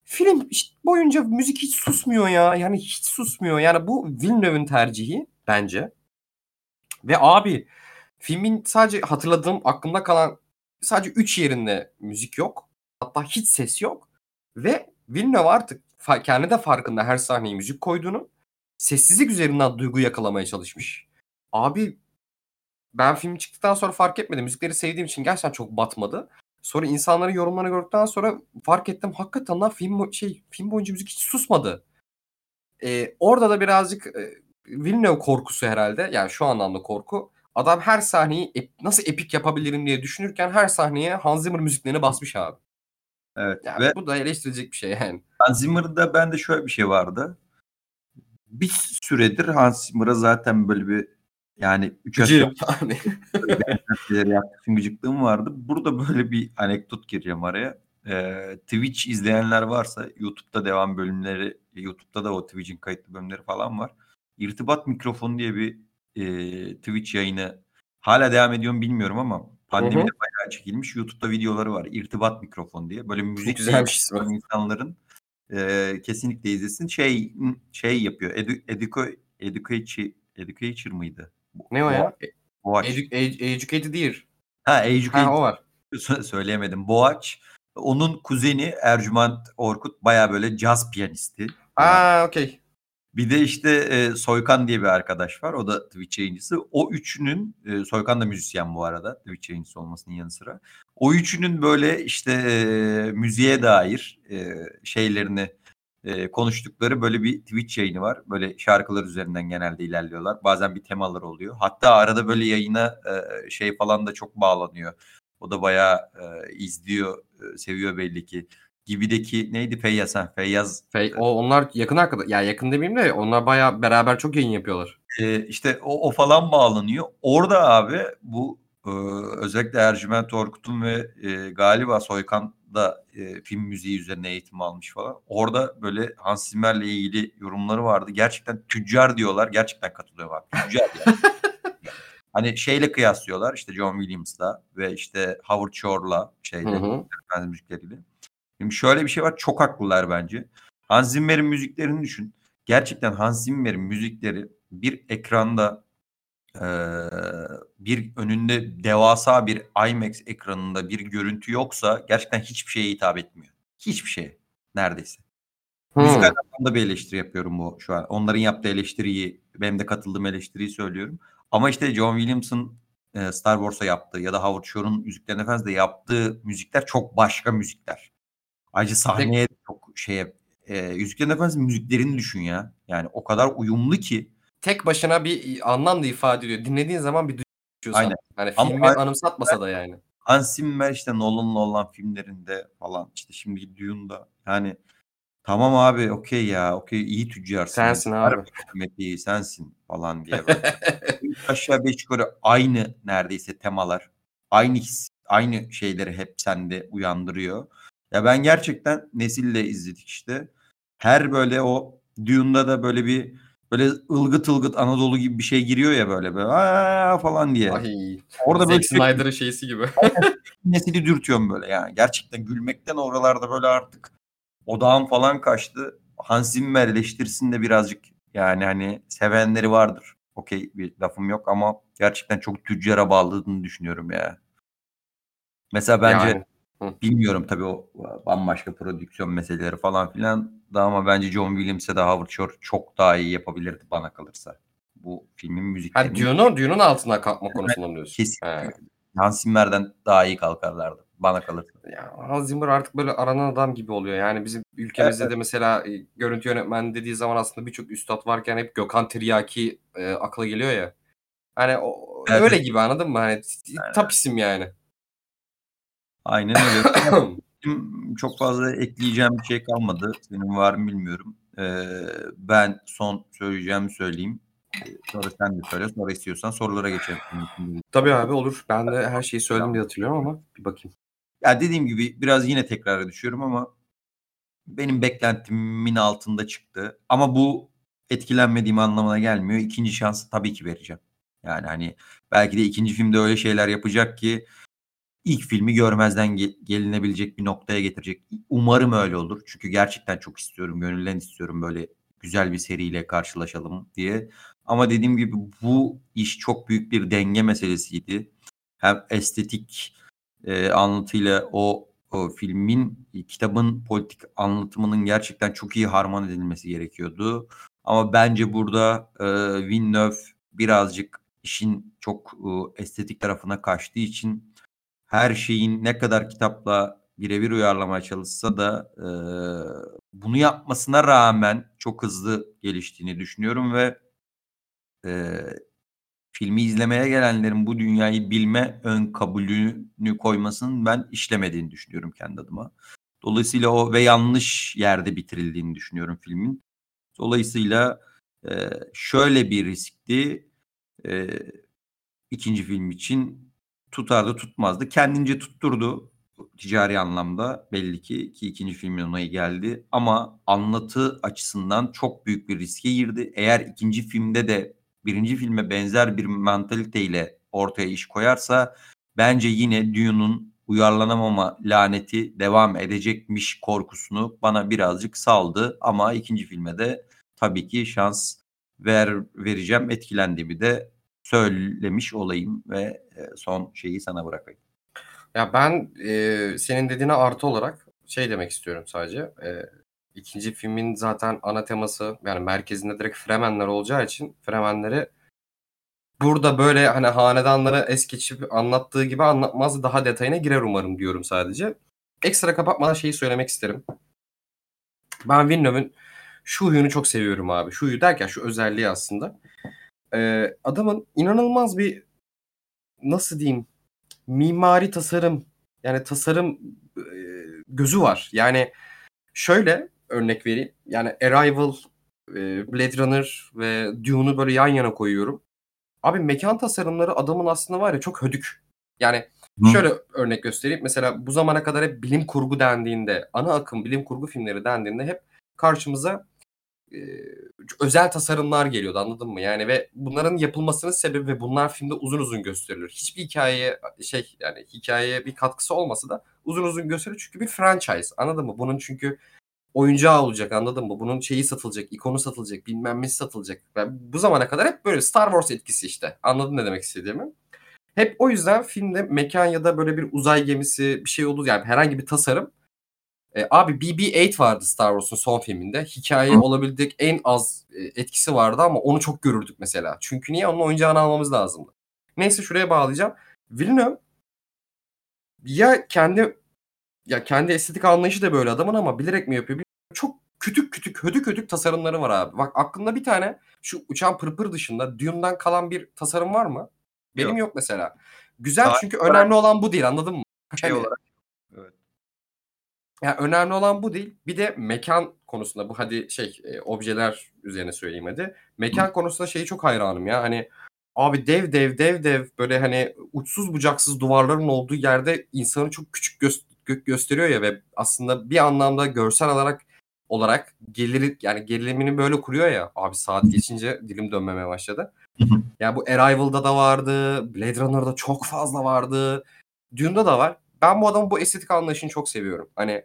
Film işte boyunca müzik hiç susmuyor ya. Yani hiç susmuyor. Yani bu Villeneuve'in tercihi bence. Ve abi filmin sadece hatırladığım aklımda kalan sadece 3 yerinde müzik yok. Hatta hiç ses yok. Ve Villeneuve artık kendi de farkında her sahneye müzik koyduğunu sessizlik üzerinden duygu yakalamaya çalışmış. Abi ben film çıktıktan sonra fark etmedim. Müzikleri sevdiğim için gerçekten çok batmadı. Sonra insanların yorumlarını gördükten sonra fark ettim. Hakikaten lan film şey film boyunca müzik hiç susmadı. Ee, orada da birazcık e, Villeneuve korkusu herhalde. Yani şu anlamda korku. Adam her sahneyi ep, nasıl epik yapabilirim diye düşünürken her sahneye Hans Zimmer müziklerini basmış abi. Evet. Yani Ve bu da eleştirilecek bir şey yani. Hans Zimmer'da bende şöyle bir şey vardı. Bir süredir Hans Zimmer'a zaten böyle bir yani 3 aşağı Gıcığım yani. [laughs] şeyleri yaptığı için gıcıklığım vardı. Burada böyle bir anekdot gireceğim araya. Ee, Twitch izleyenler varsa YouTube'da devam bölümleri, YouTube'da da o Twitch'in kayıtlı bölümleri falan var. İrtibat mikrofonu diye bir e, Twitch yayını hala devam ediyor mu bilmiyorum ama pandemide bayağı çekilmiş. YouTube'da videoları var. İrtibat mikrofon diye. Böyle müzik güzelmiş ismi. insanların e, kesinlikle izlesin. Şey şey yapıyor. Edu, educo, educator, educator mıydı? Ne o ya? Boğaç. Edu, ed- educated Ear. ha, educator. Ha o var. Sö- söyleyemedim. Boğaç. Onun kuzeni Ercüment Orkut baya böyle caz piyanisti. Aa okey. Bir de işte e, Soykan diye bir arkadaş var. O da Twitch yayıncısı. O üçünün, e, Soykan da müzisyen bu arada. Twitch yayıncısı olmasının yanı sıra. O üçünün böyle işte e, müziğe dair e, şeylerini e, konuştukları böyle bir Twitch yayını var. Böyle şarkılar üzerinden genelde ilerliyorlar. Bazen bir temalar oluyor. Hatta arada böyle yayına e, şey falan da çok bağlanıyor. O da bayağı e, izliyor, e, seviyor belli ki. Gibideki neydi Feyyaz? Ha, Feyyaz Fe- o onlar yakın arkadaş. Ya yakın demeyeyim de onlar bayağı beraber çok yayın yapıyorlar. e, işte o, o falan bağlanıyor. Orada abi bu e, özellikle Ercüment Orkut'un ve e, galiba Soykan da e, film müziği üzerine eğitim almış falan. Orada böyle Hans Zimmer'le ilgili yorumları vardı. Gerçekten tüccar diyorlar. Gerçekten katılıyorum abi. Tüccar yani. [laughs] hani şeyle kıyaslıyorlar işte John Williams'la ve işte Howard Shore'la şeyle efendim müzikleriyle. Şimdi şöyle bir şey var çok haklılar bence. Hans Zimmer'in müziklerini düşün. Gerçekten Hans Zimmer'in müzikleri bir ekranda bir önünde devasa bir IMAX ekranında bir görüntü yoksa gerçekten hiçbir şeye hitap etmiyor. Hiçbir şeye neredeyse. Hmm. Müzikal anlamda bir eleştiri yapıyorum bu şu an. Onların yaptığı eleştiriyi, benim de katıldığım eleştiriyi söylüyorum. Ama işte John Williams'ın e, Star Wars'a yaptığı ya da Howard Shore'un Yüzüklerin Efendisi'nde yaptığı müzikler çok başka müzikler. Ayrıca sahneye de çok şeye e, Yüzüklerin Efendisi müziklerini düşün ya. Yani o kadar uyumlu ki. Tek başına bir anlam da ifade ediyor. Dinlediğin zaman bir duyuyorsun. Aynen. Hani Ama filmi aynen. anımsatmasa da yani. Hans Zimmer işte Nolan'la olan filmlerinde falan işte şimdi Dune'da yani tamam abi okey ya okey iyi tüccarsın. Sensin abi. Hükümeti sensin falan diye [laughs] böyle. Aşağı beş yukarı aynı neredeyse temalar. Aynı his, aynı şeyleri hep sende uyandırıyor. Ya ben gerçekten Nesil'le izledik işte. Her böyle o Dune'da da böyle bir böyle ılgıt ılgıt Anadolu gibi bir şey giriyor ya böyle böyle "Aa!" falan diye. Ay. Orada böyle Zack sürekli Snyder'ın şeysi gibi. [laughs] Nesili dürtüyorum böyle yani. Gerçekten gülmekten oralarda böyle artık odağım falan kaçtı. Hans Zimmer eleştirisinde de birazcık yani hani sevenleri vardır. Okey bir lafım yok ama gerçekten çok tüccara bağladığını düşünüyorum ya. Mesela bence Yani. Hı. bilmiyorum tabii o bambaşka prodüksiyon meseleleri falan filan da ama bence John Williams'e de Howard Shore çok daha iyi yapabilirdi bana kalırsa. Bu filmin Ha müziklerini Dune'un, Dune'un altına kalkma konusundan diyorsun. kesin He. Hans Zimmer'den daha iyi kalkarlardı bana kalırsa. Ya Hans Zimmer artık böyle aranan adam gibi oluyor. Yani bizim ülkemizde de mesela e, görüntü yönetmeni dediği zaman aslında birçok üstad varken hep Gökhan Tiryaki e, akla geliyor ya. Hani o, Evet. öyle gibi anladın mı? Hani tap isim yani. Aynen öyle. [coughs] Benim çok fazla ekleyeceğim bir şey kalmadı. Senin var mı bilmiyorum. Ee, ben son söyleyeceğimi söyleyeyim. Ee, Sonra sen de söyle. Sonra istiyorsan sorulara geçelim. Tabii abi olur. Ben de her şeyi söyledim diye hatırlıyorum ama bir bakayım. Ya dediğim gibi biraz yine tekrara düşüyorum ama benim beklentimin altında çıktı. Ama bu etkilenmediğim anlamına gelmiyor. İkinci şansı tabii ki vereceğim. Yani hani belki de ikinci filmde öyle şeyler yapacak ki ilk filmi görmezden ge- gelinebilecek bir noktaya getirecek. Umarım öyle olur. Çünkü gerçekten çok istiyorum, gönülden istiyorum böyle güzel bir seriyle karşılaşalım diye. Ama dediğim gibi bu iş çok büyük bir denge meselesiydi. Hem estetik e, anlatıyla o, o filmin, e, kitabın politik anlatımının gerçekten çok iyi harman edilmesi gerekiyordu. Ama bence burada e, Villeneuve birazcık işin çok e, estetik tarafına kaçtığı için her şeyin ne kadar kitapla birebir uyarlamaya çalışsa da e, bunu yapmasına rağmen çok hızlı geliştiğini düşünüyorum ve e, filmi izlemeye gelenlerin bu dünyayı bilme ön kabulünü koymasının ben işlemediğini düşünüyorum kendi adıma. Dolayısıyla o ve yanlış yerde bitirildiğini düşünüyorum filmin. Dolayısıyla e, şöyle bir riskti e, ikinci film için tutardı tutmazdı. Kendince tutturdu ticari anlamda belli ki ki ikinci filmin onayı geldi ama anlatı açısından çok büyük bir riske girdi. Eğer ikinci filmde de birinci filme benzer bir mantaliteyle ortaya iş koyarsa bence yine Dune'un uyarlanamama laneti devam edecekmiş korkusunu bana birazcık saldı ama ikinci filme de tabii ki şans ver vereceğim etkilendiğimi de söylemiş olayım ve son şeyi sana bırakayım. Ya ben e, senin dediğine artı olarak şey demek istiyorum sadece. E, ikinci filmin zaten ana teması yani merkezinde direkt Fremenler olacağı için Fremenleri burada böyle hani hanedanları es geçip anlattığı gibi anlatmaz daha detayına girer umarım diyorum sadece. Ekstra kapatmadan şeyi söylemek isterim. Ben Villeneuve'ün şu huyunu çok seviyorum abi. Şu huyu derken şu özelliği aslında. Ee, adamın inanılmaz bir nasıl diyeyim mimari tasarım yani tasarım e, gözü var. Yani şöyle örnek vereyim. Yani Arrival, e, Blade Runner ve Dune'u böyle yan yana koyuyorum. Abi mekan tasarımları adamın aslında var ya çok hödük. Yani Hı. şöyle örnek göstereyim. Mesela bu zamana kadar hep bilim kurgu dendiğinde, ana akım bilim kurgu filmleri dendiğinde hep karşımıza özel tasarımlar geliyordu anladın mı? Yani ve bunların yapılmasının sebebi ve bunlar filmde uzun uzun gösterilir. Hiçbir hikayeye şey yani hikayeye bir katkısı olmasa da uzun uzun gösterilir çünkü bir franchise anladın mı? Bunun çünkü oyuncağı olacak anladın mı? Bunun şeyi satılacak, ikonu satılacak, bilmem nesi satılacak. Ben bu zamana kadar hep böyle Star Wars etkisi işte. Anladın ne demek istediğimi? Hep o yüzden filmde mekan ya da böyle bir uzay gemisi bir şey olur yani herhangi bir tasarım e, abi BB-8 vardı Star Wars'un son filminde. Hikaye Hı. olabildik en az e, etkisi vardı ama onu çok görürdük mesela. Çünkü niye? Onun oyuncağını almamız lazımdı. Neyse şuraya bağlayacağım. Villeneuve ya kendi ya kendi estetik anlayışı da böyle adamın ama bilerek mi yapıyor? Çok kütük kütük hödük hödük tasarımları var abi. Bak aklında bir tane şu uçan pırpır dışında Dune'dan kalan bir tasarım var mı? Benim yok, yok mesela. Güzel Daha çünkü önemli olan bu değil anladın mı? Şey hani, olarak ya, önemli olan bu değil. Bir de mekan konusunda bu hadi şey, eee, objeler üzerine söyleyeyim hadi. Mekan konusunda şeyi çok hayranım ya, hani, abi dev dev, dev dev böyle, hani, uçsuz bucaksız duvarların olduğu yerde insanı çok küçük gö gösteriyor ya ve aslında bir anlamda görsel olarak olarak geliri yani gerilimini böyle kuruyor ya. Abi saat geçince dilim dönmemeye başladı. Ya bu Arrival'da da vardı, Blade Runner'da çok fazla vardı, Dune'da da var ben bu adamın bu estetik anlayışını çok seviyorum. Hani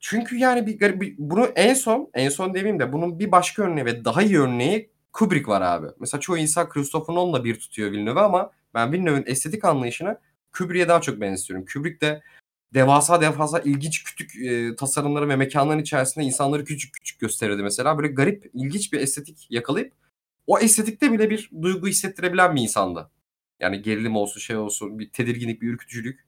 çünkü yani bir, bir bunu en son en son demeyeyim de bunun bir başka örneği ve daha iyi örneği Kubrick var abi. Mesela çoğu insan Christopher Nolan'la bir tutuyor Villeneuve ama ben Villeneuve'ün estetik anlayışını Kubrick'e daha çok benziyorum. Kubrick de devasa devasa ilginç küçük e, tasarımları ve mekanların içerisinde insanları küçük küçük gösterirdi mesela. Böyle garip, ilginç bir estetik yakalayıp o estetikte bile bir duygu hissettirebilen bir insandı. Yani gerilim olsun, şey olsun, bir tedirginlik, bir ürkütücülük.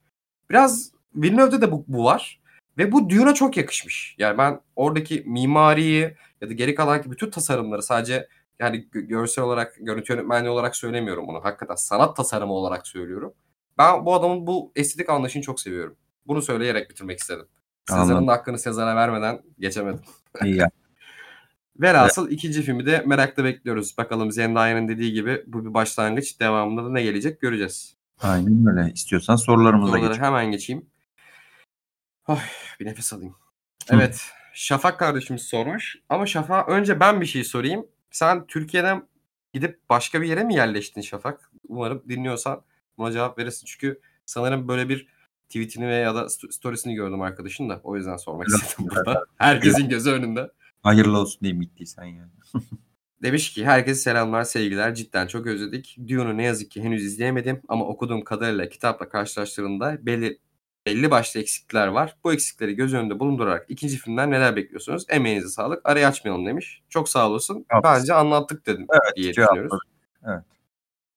Biraz Villeneuve'de de bu, bu var. Ve bu Dune'a çok yakışmış. Yani ben oradaki mimariyi ya da geri kalan bütün tasarımları sadece yani görsel olarak, görüntü yönetmenliği olarak söylemiyorum bunu. Hakikaten sanat tasarımı olarak söylüyorum. Ben bu adamın bu estetik anlayışını çok seviyorum. Bunu söyleyerek bitirmek istedim. Sezar'ın da hakkını Sezar'a vermeden geçemedim. İyi ya. [laughs] Velhasıl evet. ikinci filmi de merakla bekliyoruz. Bakalım Zendaya'nın dediği gibi bu bir başlangıç. Devamında da ne gelecek göreceğiz. Aynen öyle. İstiyorsan sorularımıza Soruları geçelim. hemen geçeyim. Ay, bir nefes alayım. Evet. Şafak kardeşimiz sormuş. Ama Şafak önce ben bir şey sorayım. Sen Türkiye'den gidip başka bir yere mi yerleştin Şafak? Umarım dinliyorsan buna cevap verirsin. Çünkü sanırım böyle bir tweetini veya da storiesini gördüm arkadaşın da. O yüzden sormak istedim burada. Herkesin gözü önünde. Hayırlı olsun diye bittiysen yani. [laughs] Demiş ki herkese selamlar sevgiler cidden çok özledik. Dune'u ne yazık ki henüz izleyemedim ama okuduğum kadarıyla kitapla karşılaştırıldığında belli belli başlı eksikler var. Bu eksikleri göz önünde bulundurarak ikinci filmden neler bekliyorsunuz? Emeğinize sağlık. Arayı açmayalım demiş. Çok sağ olasın. Evet. Bence anlattık dedim evet, diye düşünüyoruz. Evet.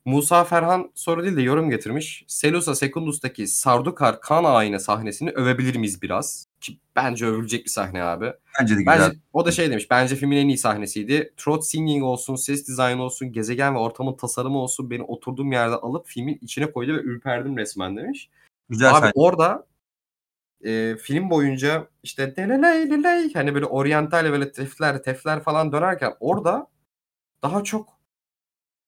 Musa Ferhan soru değil de yorum getirmiş. Selusa Secundus'taki Sardukar kan ayna sahnesini övebilir miyiz biraz? Ki bence övülecek bir sahne abi. Bence de güzel. Bence, o da şey demiş. Bence filmin en iyi sahnesiydi. Throat singing olsun, ses dizaynı olsun, gezegen ve ortamın tasarımı olsun beni oturduğum yerde alıp filmin içine koydu ve ürperdim resmen demiş. Güzel Abi sahne. orada e, film boyunca işte deleley leley hani böyle oryantal böyle tefler tefler falan dönerken orada daha çok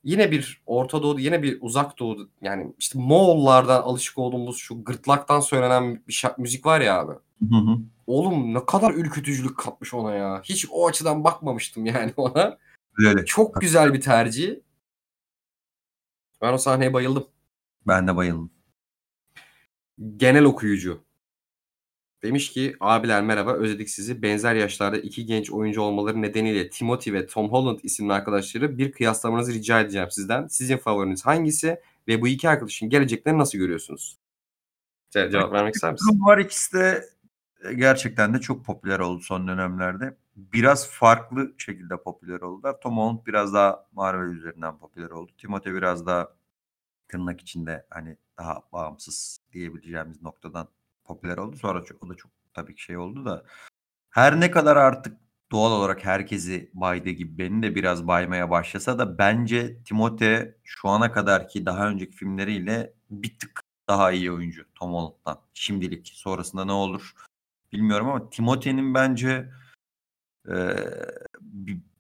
yine bir Orta Doğu yine bir Uzak Doğu yani işte Moğollardan alışık olduğumuz şu gırtlaktan söylenen bir şa- müzik var ya abi. Hı hı. Oğlum ne kadar ürkütücülük katmış ona ya. Hiç o açıdan bakmamıştım yani [laughs] ona. Öyle. Çok güzel bir tercih. Ben o sahneye bayıldım. Ben de bayıldım. Genel okuyucu. Demiş ki abiler merhaba özledik sizi. Benzer yaşlarda iki genç oyuncu olmaları nedeniyle Timothy ve Tom Holland isimli arkadaşları bir kıyaslamanızı rica edeceğim sizden. Sizin favoriniz hangisi ve bu iki arkadaşın geleceklerini nasıl görüyorsunuz? Ce- cevap vermek ister misin? Var ikisi de e, gerçekten de çok popüler oldu son dönemlerde. Biraz farklı şekilde popüler oldular. Tom Holland biraz daha Marvel üzerinden popüler oldu. Timothée biraz daha tırnak içinde hani daha bağımsız diyebileceğimiz noktadan popüler oldu. Sonra çok, o da çok tabii ki şey oldu da her ne kadar artık doğal olarak herkesi baydığı gibi beni de biraz baymaya başlasa da bence Timothée şu ana kadarki daha önceki filmleriyle bir tık daha iyi oyuncu Tom Holland'dan. Şimdilik sonrasında ne olur bilmiyorum ama Timothy'nin bence e,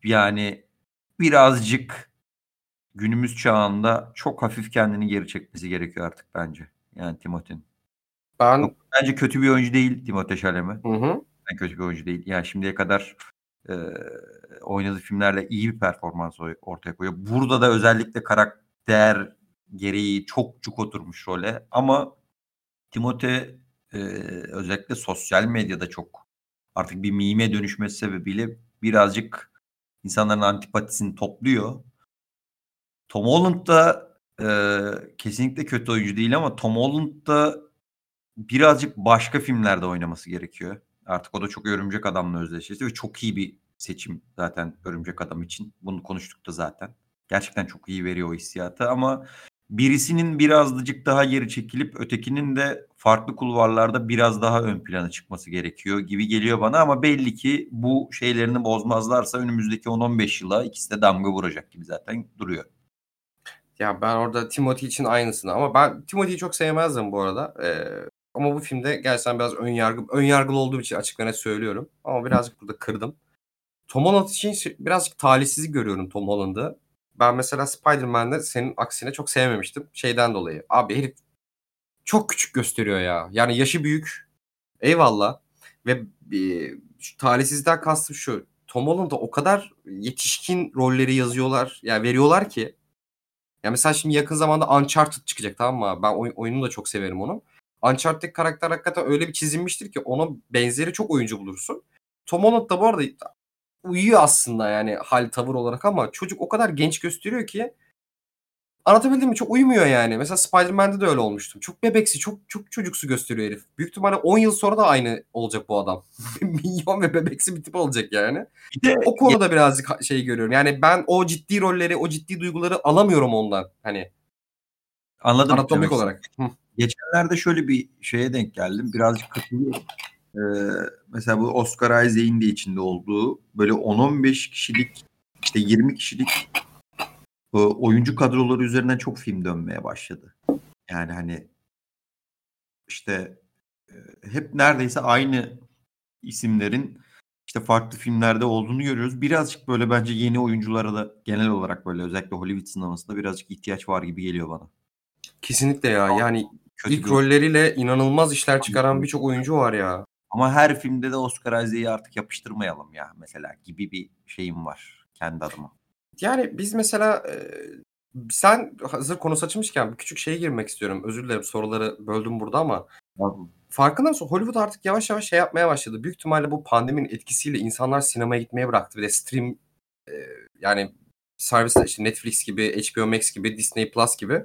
yani birazcık günümüz çağında çok hafif kendini geri çekmesi gerekiyor artık bence. Yani Timothy'nin. Ben Bence kötü bir oyuncu değil Timothée Chalamet. hı hı. Ben kötü bir oyuncu değil. Yani şimdiye kadar e, oynadığı filmlerde iyi bir performans ortaya koyuyor. Burada da özellikle karakter gereği çok cuk oturmuş role. Ama Timothée e, özellikle sosyal medyada çok artık bir mime dönüşmesi sebebiyle birazcık insanların antipatisini topluyor. Tom Holland da e, kesinlikle kötü oyuncu değil ama Tom Holland da birazcık başka filmlerde oynaması gerekiyor. Artık o da çok Örümcek Adam'la özdeşleşti ve çok iyi bir seçim zaten Örümcek Adam için. Bunu konuştuk da zaten. Gerçekten çok iyi veriyor o hissiyatı ama birisinin birazcık daha geri çekilip ötekinin de farklı kulvarlarda biraz daha ön plana çıkması gerekiyor gibi geliyor bana ama belli ki bu şeylerini bozmazlarsa önümüzdeki 10-15 yıla ikisi de damga vuracak gibi zaten duruyor. Ya ben orada Timothy için aynısını ama ben Timothy'yi çok sevmezdim bu arada. Ee, ama bu filmde gerçekten biraz ön yargı ön yargılı olduğum için açık söylüyorum. Ama birazcık burada kırdım. Tom Holland için birazcık talihsizlik görüyorum Tom Holland'ı. Ben mesela Spider-Man'de senin aksine çok sevmemiştim. Şeyden dolayı. Abi herif çok küçük gösteriyor ya. Yani yaşı büyük. Eyvallah. Ve e, şu talihsizlikten kastım şu. Tom Holland'a o kadar yetişkin rolleri yazıyorlar. Yani veriyorlar ki. Ya mesela şimdi yakın zamanda Uncharted çıkacak tamam mı? Ben oy- oyununu da çok severim onun. Uncharted karakter hakikaten öyle bir çizilmiştir ki ona benzeri çok oyuncu bulursun. Tom Holland da bu arada uyuyor aslında yani hal tavır olarak ama çocuk o kadar genç gösteriyor ki anlatabildim mi? Çok uyumuyor yani. Mesela Spider-Man'de de öyle olmuştum. Çok bebeksi, çok çok çocuksu gösteriyor herif. Büyük ihtimalle 10 yıl sonra da aynı olacak bu adam. [laughs] Minyon ve bebeksi bir tip olacak yani. Bir de O konuda birazcık şey görüyorum. Yani ben o ciddi rolleri, o ciddi duyguları alamıyorum ondan. Hani anladım. anatomik olarak. Hı. Geçenlerde şöyle bir şeye denk geldim. Birazcık katılıyorum. Ee, mesela bu Oscar Isaac'in de içinde olduğu böyle 10-15 kişilik işte 20 kişilik e, oyuncu kadroları üzerinden çok film dönmeye başladı. Yani hani işte e, hep neredeyse aynı isimlerin işte farklı filmlerde olduğunu görüyoruz. Birazcık böyle bence yeni oyunculara da genel olarak böyle özellikle Hollywood sinemasında birazcık ihtiyaç var gibi geliyor bana. Kesinlikle ya. Yani Kötü ilk bir- rolleriyle inanılmaz işler çıkaran birçok oyuncu var ya. Ama her filmde de Oscar Isaac'i artık yapıştırmayalım ya mesela gibi bir şeyim var kendi adıma. Yani biz mesela e, sen hazır konu açılmışken bir küçük şeye girmek istiyorum. Özür dilerim soruları böldüm burada ama farkında mısın? Hollywood artık yavaş yavaş şey yapmaya başladı. Büyük ihtimalle bu pandeminin etkisiyle insanlar sinemaya gitmeye bıraktı. Bir de stream e, yani servisler işte Netflix gibi, HBO Max gibi, Disney Plus gibi.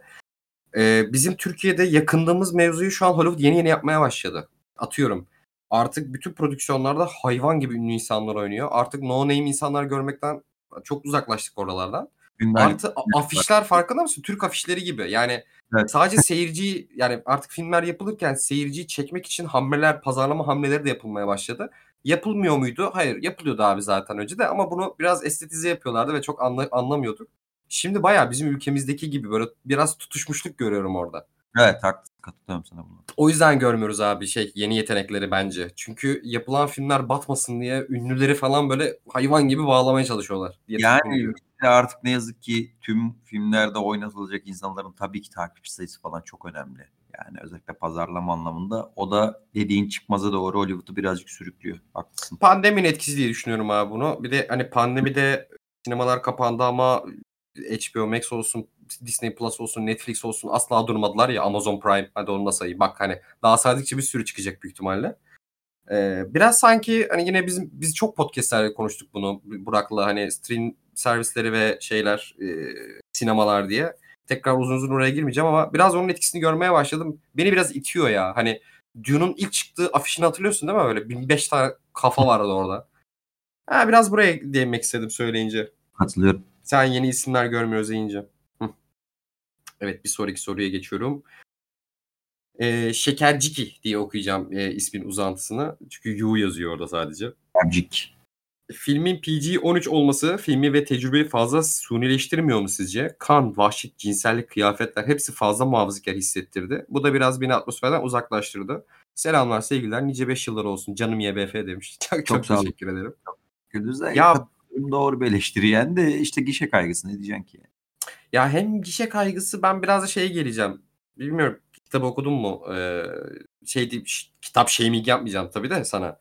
E, bizim Türkiye'de yakındığımız mevzuyu şu an Hollywood yeni yeni yapmaya başladı. Atıyorum. Artık bütün prodüksiyonlarda hayvan gibi ünlü insanlar oynuyor. Artık no name insanlar görmekten çok uzaklaştık oralardan. Filmler Artı afişler farkında mısın? Türk afişleri gibi. Yani evet. sadece [laughs] seyirciyi yani artık filmler yapılırken seyirciyi çekmek için hamleler, pazarlama hamleleri de yapılmaya başladı. Yapılmıyor muydu? Hayır, yapılıyordu abi zaten önce de ama bunu biraz estetize yapıyorlardı ve çok anla, anlamıyorduk. Şimdi bayağı bizim ülkemizdeki gibi böyle biraz tutuşmuşluk görüyorum orada. Evet haklısın katılıyorum sana buna. O yüzden görmüyoruz abi şey yeni yetenekleri bence. Çünkü yapılan filmler batmasın diye ünlüleri falan böyle hayvan gibi bağlamaya çalışıyorlar. Diye yani artık ne yazık ki tüm filmlerde oynatılacak insanların tabii ki takipçi sayısı falan çok önemli. Yani özellikle pazarlama anlamında o da dediğin çıkmaza doğru Hollywood'u birazcık sürüklüyor. Haklısın. Pandeminin etkisi diye düşünüyorum abi bunu. Bir de hani pandemide sinemalar kapandı ama HBO Max olsun, Disney Plus olsun, Netflix olsun asla durmadılar ya Amazon Prime. Hadi onu da sayayım. Bak hani daha saydıkça bir sürü çıkacak büyük ihtimalle. Ee, biraz sanki hani yine bizim biz çok podcastlerde konuştuk bunu Burak'la hani stream servisleri ve şeyler e, sinemalar diye. Tekrar uzun uzun oraya girmeyeceğim ama biraz onun etkisini görmeye başladım. Beni biraz itiyor ya. Hani Dune'un ilk çıktığı afişini hatırlıyorsun değil mi? Böyle 1005 tane kafa vardı orada. Ha, biraz buraya değinmek istedim söyleyince. Hatırlıyorum. Sen yeni isimler görmüyoruz deyince. Evet bir sonraki soruya geçiyorum. Ee, Şekerciki diye okuyacağım e, ismin uzantısını. Çünkü Yu yazıyor orada sadece. Şekercik. Filmin PG-13 olması filmi ve tecrübeyi fazla sunileştirmiyor mu sizce? Kan, vahşet, cinsellik, kıyafetler hepsi fazla muhafazakar hissettirdi. Bu da biraz beni atmosferden uzaklaştırdı. Selamlar, sevgiler. Nice 5 yıllar olsun. Canım YBF demiş. [laughs] Çok, çok, çok teşekkür ederim. Gündüz'den ya doğru bir eleştiri de işte gişe kaygısı ne diyeceksin ki? Ya hem gişe kaygısı ben biraz da şeye geleceğim. Bilmiyorum kitap okudun mu? Ee, şey deyip, kitap shaming yapmayacağım tabii de sana.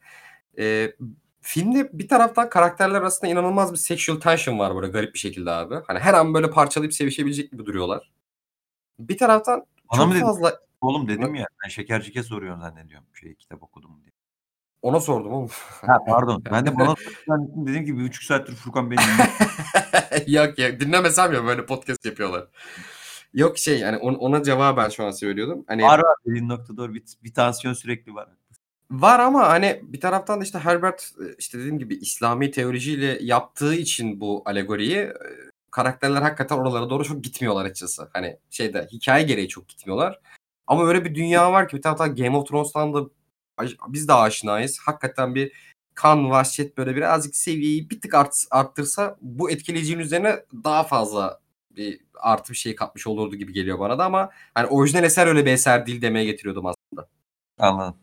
Ee, filmde bir taraftan karakterler arasında inanılmaz bir sexual tension var böyle garip bir şekilde abi. Hani her an böyle parçalayıp sevişebilecek gibi duruyorlar. Bir taraftan Bana çok fazla... Dedim? Oğlum dedim ya ben şekercike soruyorum zannediyorum şey kitap okudum diye. Ona sordum oğlum. [laughs] Ha pardon. Ben de bana [laughs] dedim ki bir buçuk saattir Furkan beni [laughs] Yok ya dinlemesem ya böyle podcast yapıyorlar. Yok şey yani on, ona cevaben şu an söylüyordum. Hani var var dediğin nokta doğru bir, bir tansiyon sürekli var. Var ama hani bir taraftan da işte Herbert işte dediğim gibi İslami teolojiyle yaptığı için bu alegoriyi karakterler hakikaten oralara doğru çok gitmiyorlar açıkçası. Hani şeyde hikaye gereği çok gitmiyorlar. Ama öyle bir dünya var ki bir taraftan Game of Thrones'tan da biz de aşinayız. Hakikaten bir kan, vahşet böyle birazcık seviyeyi bir tık art, arttırsa bu etkileyicinin üzerine daha fazla bir artı bir şey katmış olurdu gibi geliyor bana da ama hani orijinal eser öyle bir eser değil demeye getiriyordum aslında. Anladım.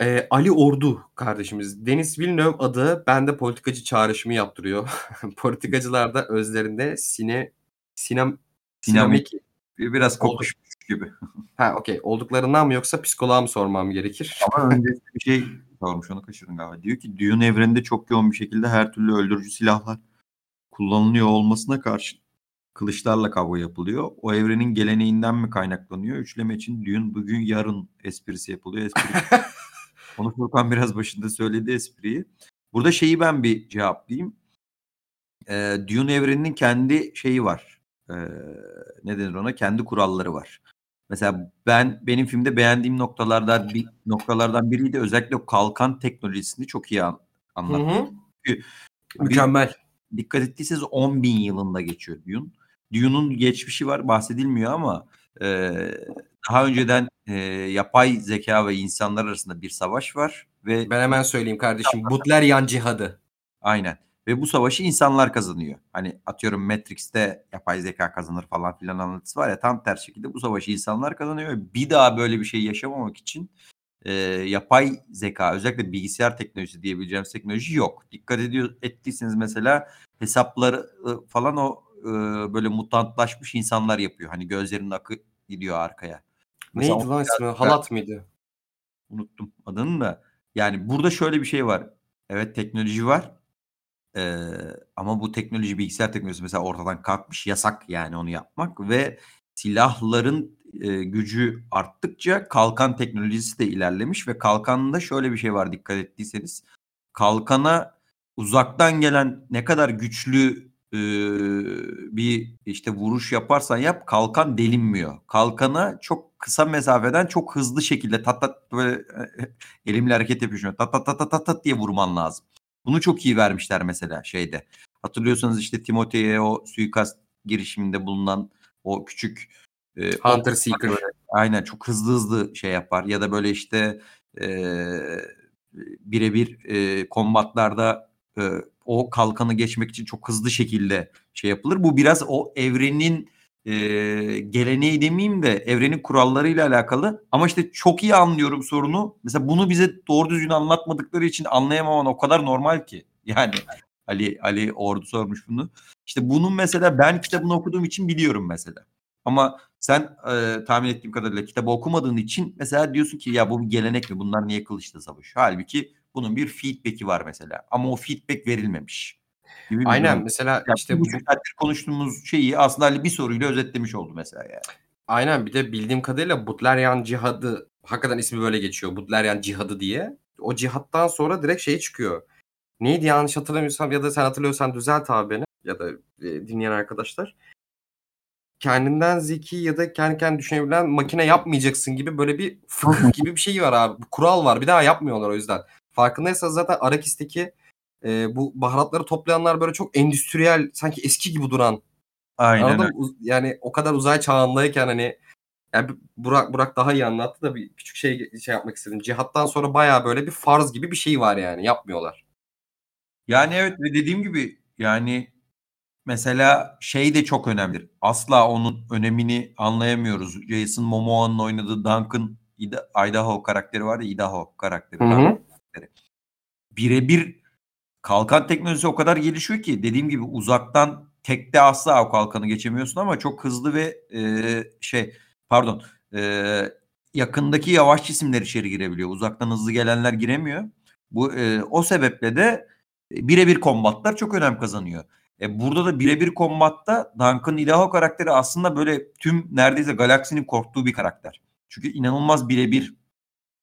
Ee, Ali Ordu kardeşimiz. Deniz Villeneuve adı bende politikacı çağrışımı yaptırıyor. [laughs] Politikacılar da özlerinde sine sinem sinamik biraz kokuşmuş gibi. Ha okey. Olduklarından mı yoksa psikoloğa mı sormam gerekir? Ama önce bir şey sormuş onu kaçırdın galiba. Diyor ki Dune evreninde çok yoğun bir şekilde her türlü öldürücü silahlar kullanılıyor olmasına karşı kılıçlarla kavga yapılıyor. O evrenin geleneğinden mi kaynaklanıyor? Üçleme için Dune bugün yarın esprisi yapılıyor. Espri. [laughs] Onu Furkan biraz başında söyledi espriyi. Burada şeyi ben bir cevaplayayım. Ee, Dune evreninin kendi şeyi var. Ee, ne denir ona? Kendi kuralları var. Mesela ben benim filmde beğendiğim noktalardan bir noktalardan biriydi özellikle o kalkan teknolojisini çok iyi an, anlattı. Mükemmel. dikkat ettiyseniz 10 bin yılında geçiyor Dune. Dune'un geçmişi var bahsedilmiyor ama e, daha önceden e, yapay zeka ve insanlar arasında bir savaş var ve ben hemen söyleyeyim kardeşim Butler yan cihadı. Aynen. Ve bu savaşı insanlar kazanıyor. Hani atıyorum Matrix'te yapay zeka kazanır falan filan anlatısı var ya tam ters şekilde bu savaşı insanlar kazanıyor. Bir daha böyle bir şey yaşamamak için e, yapay zeka özellikle bilgisayar teknolojisi diyebileceğimiz teknoloji yok. Dikkat ediyor ettiyseniz mesela hesapları falan o e, böyle mutantlaşmış insanlar yapıyor. Hani gözlerinin akı gidiyor arkaya. Mesela Neydi lan ismi? Halat mıydı? Unuttum adını da. Yani burada şöyle bir şey var. Evet teknoloji var Eee, ama bu teknoloji, bilgisayar teknolojisi mesela ortadan kalkmış. Yasak yani onu yapmak ve silahların, eee, gücü arttıkça kalkan teknolojisi de ilerlemiş ve kalkanda şöyle bir şey var dikkat ettiyseniz. Kalkana uzaktan gelen ne kadar güçlü, ııı, bir, işte, vuruş yaparsan yap kalkan delinmiyor. Kalkana çok kısa mesafeden çok hızlı şekilde tat tat böyle elimle hareket yapıyorum. Tat tat tat tat tat diye vurman lazım. Bunu çok iyi vermişler mesela şeyde. Hatırlıyorsanız işte Timote'ye o suikast girişiminde bulunan o küçük e, Hunter Seeker. Böyle, aynen çok hızlı hızlı şey yapar ya da böyle işte e, birebir e, kombatlarda e, o kalkanı geçmek için çok hızlı şekilde şey yapılır. Bu biraz o evrenin e, geleneği demeyeyim de evrenin kurallarıyla alakalı. Ama işte çok iyi anlıyorum sorunu. Mesela bunu bize doğru düzgün anlatmadıkları için anlayamaman o kadar normal ki. [laughs] Yani Ali Ali Ordu sormuş bunu. İşte bunun mesela ben kitabını okuduğum için biliyorum mesela. Ama sen e, tahmin ettiğim kadarıyla kitabı okumadığın için mesela diyorsun ki ya bu bir gelenek mi? Bunlar niye kılıçla savaşıyor? Halbuki bunun bir feedback'i var mesela. Ama o feedback verilmemiş. Gibi Aynen durum. mesela yani işte bu konuştuğumuz şeyi aslında Ali bir soruyla özetlemiş oldu mesela yani. Aynen bir de bildiğim kadarıyla Butlerian cihadı hakikaten ismi böyle geçiyor. Butlerian cihadı diye. O cihattan sonra direkt şey çıkıyor. Neydi yanlış hatırlamıyorsam ya da sen hatırlıyorsan düzelt abi beni ya da e, dinleyen arkadaşlar. Kendinden zeki ya da kendi kendine düşünebilen makine yapmayacaksın gibi böyle bir [laughs] fıkıh gibi bir şey var abi. Kural var. Bir daha yapmıyorlar o yüzden. Farkındaysanız zaten Arakis'teki e, bu baharatları toplayanlar böyle çok endüstriyel sanki eski gibi duran. Aynen. Anladın Yani o kadar uzay çağındayken hani yani Burak Burak daha iyi anlattı da bir küçük şey şey yapmak istedim. Cihattan sonra baya böyle bir farz gibi bir şey var yani yapmıyorlar. Yani evet ve dediğim gibi yani mesela şey de çok önemlidir. Asla onun önemini anlayamıyoruz. Jason Momoa'nın oynadığı Duncan Idaho karakteri var ya Idaho karakteri. karakteri. Birebir kalkan teknolojisi o kadar gelişiyor ki dediğim gibi uzaktan tekte asla o kalkanı geçemiyorsun ama çok hızlı ve e, şey pardon e, yakındaki yavaş cisimler içeri girebiliyor. Uzaktan hızlı gelenler giremiyor. Bu e, o sebeple de birebir kombatlar çok önem kazanıyor. E, burada da birebir kombatta Duncan Idaho karakteri aslında böyle tüm neredeyse galaksinin korktuğu bir karakter. Çünkü inanılmaz birebir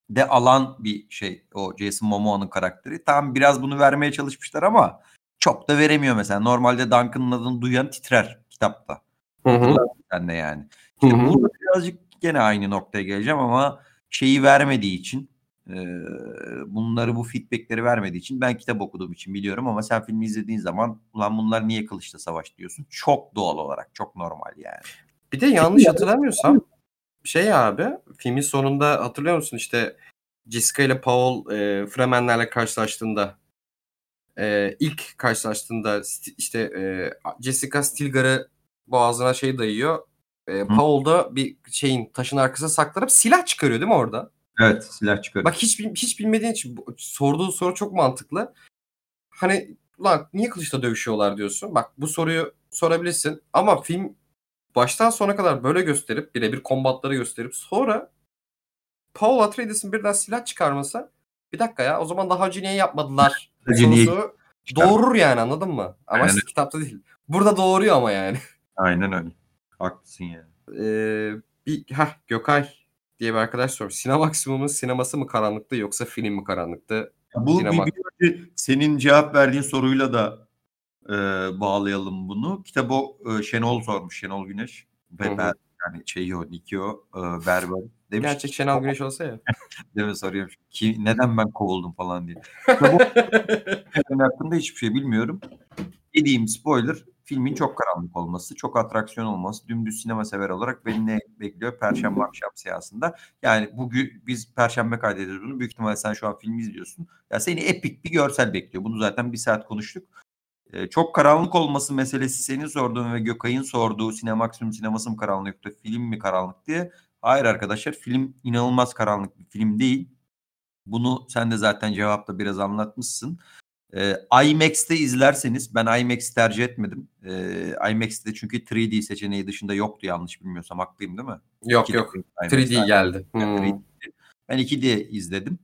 de alan bir şey o Jason Momoa'nın karakteri. Tam biraz bunu vermeye çalışmışlar ama çok da veremiyor mesela. Normalde Duncan'ın adını duyan titrer kitapta. Hı hı. Sen de yani. İşte hı hı. burada birazcık gene aynı noktaya geleceğim ama şeyi vermediği için e, bunları bu feedbackleri vermediği için ben kitap okuduğum için biliyorum ama sen filmi izlediğin zaman ulan bunlar niye kılıçla savaş diyorsun. Çok doğal olarak çok normal yani. Bir de yanlış hatırlamıyorsam şey abi filmin sonunda hatırlıyor musun işte Jessica ile Paul e, Fremenlerle karşılaştığında e, ilk karşılaştığında işte e, Jessica Stilgar'ı boğazına şey dayıyor. E, Paul da bir şeyin taşın arkasına saklanıp silah çıkarıyor değil mi orada? Evet silah çıkarıyor. Bak hiç hiç bilmediğin için sorduğu soru çok mantıklı. Hani lan niye kılıçla dövüşüyorlar diyorsun. Bak bu soruyu sorabilirsin ama film baştan sona kadar böyle gösterip birebir kombatları gösterip sonra Paul Atreides'in birden silah çıkarması bir dakika ya o zaman daha önce niye yapmadılar sorusu doğurur yani anladın mı? Ama Aynen. kitapta değil. Burada doğuruyor ama yani. Aynen öyle. Haklısın yani. Ee, bir heh, Gökay diye bir arkadaş sor. Sinemaksimum'un sineması mı karanlıktı yoksa film mi karanlıktı? Bu Sinema... bir, bir senin cevap verdiğin soruyla da e, bağlayalım bunu. Kitabı e, Şenol sormuş. Şenol Güneş. Ve ben yani şey o Nikio e, Berber demiş. Gerçek Şenol Güneş olsa ya. [laughs] Mi soruyorum. Ki, neden ben kovuldum falan diye. Bu [laughs] hakkında hiçbir şey bilmiyorum. Dediğim spoiler filmin çok karanlık olması, çok atraksiyon olması, dümdüz sinema sever olarak beni ne bekliyor Perşembe akşam seansında. Yani bugün biz Perşembe kaydediyoruz bunu. Büyük ihtimalle sen şu an filmi izliyorsun. Ya seni epik bir görsel bekliyor. Bunu zaten bir saat konuştuk. Ee, çok karanlık olması meselesi senin sorduğun ve Gökay'ın sorduğu Sinemaksimum sineması mı karanlık yoksa film mi karanlık diye. Hayır arkadaşlar film inanılmaz karanlık bir film değil. Bunu sen de zaten cevapta biraz anlatmışsın. E, IMAX'te izlerseniz ben IMAX tercih etmedim. E, IMAX'te çünkü 3D seçeneği dışında yoktu yanlış bilmiyorsam haklıyım değil mi? Yok 2D yok 3D geldi. Hmm. 3D. Ben 2D izledim.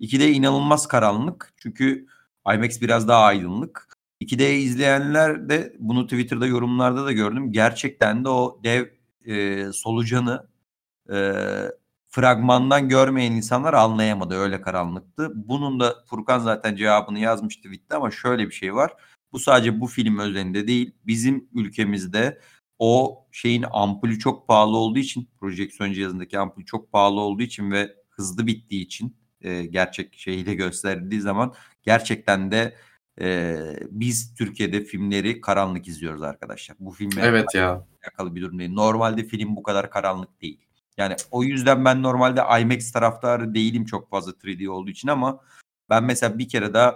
2D inanılmaz karanlık çünkü IMAX biraz daha aydınlık. 2D izleyenler de bunu Twitter'da yorumlarda da gördüm. Gerçekten de o dev e, solucanı e, fragmandan görmeyen insanlar anlayamadı. Öyle karanlıktı. Bunun da Furkan zaten cevabını yazmıştı tweette ama şöyle bir şey var. Bu sadece bu film özelinde değil. Bizim ülkemizde o şeyin ampulü çok pahalı olduğu için projeksiyon cihazındaki ampul çok pahalı olduğu için ve hızlı bittiği için e, gerçek şeyiyle gösterdiği zaman gerçekten de Ee, biz Türkiye'de filmleri karanlık izliyoruz arkadaşlar. Bu filmle Evet ya. alakalı bir durum değil. Normalde film bu kadar karanlık değil. Yani o yüzden ben normalde IMAX taraftarı değilim çok fazla 3D olduğu için ama ben mesela bir kere daha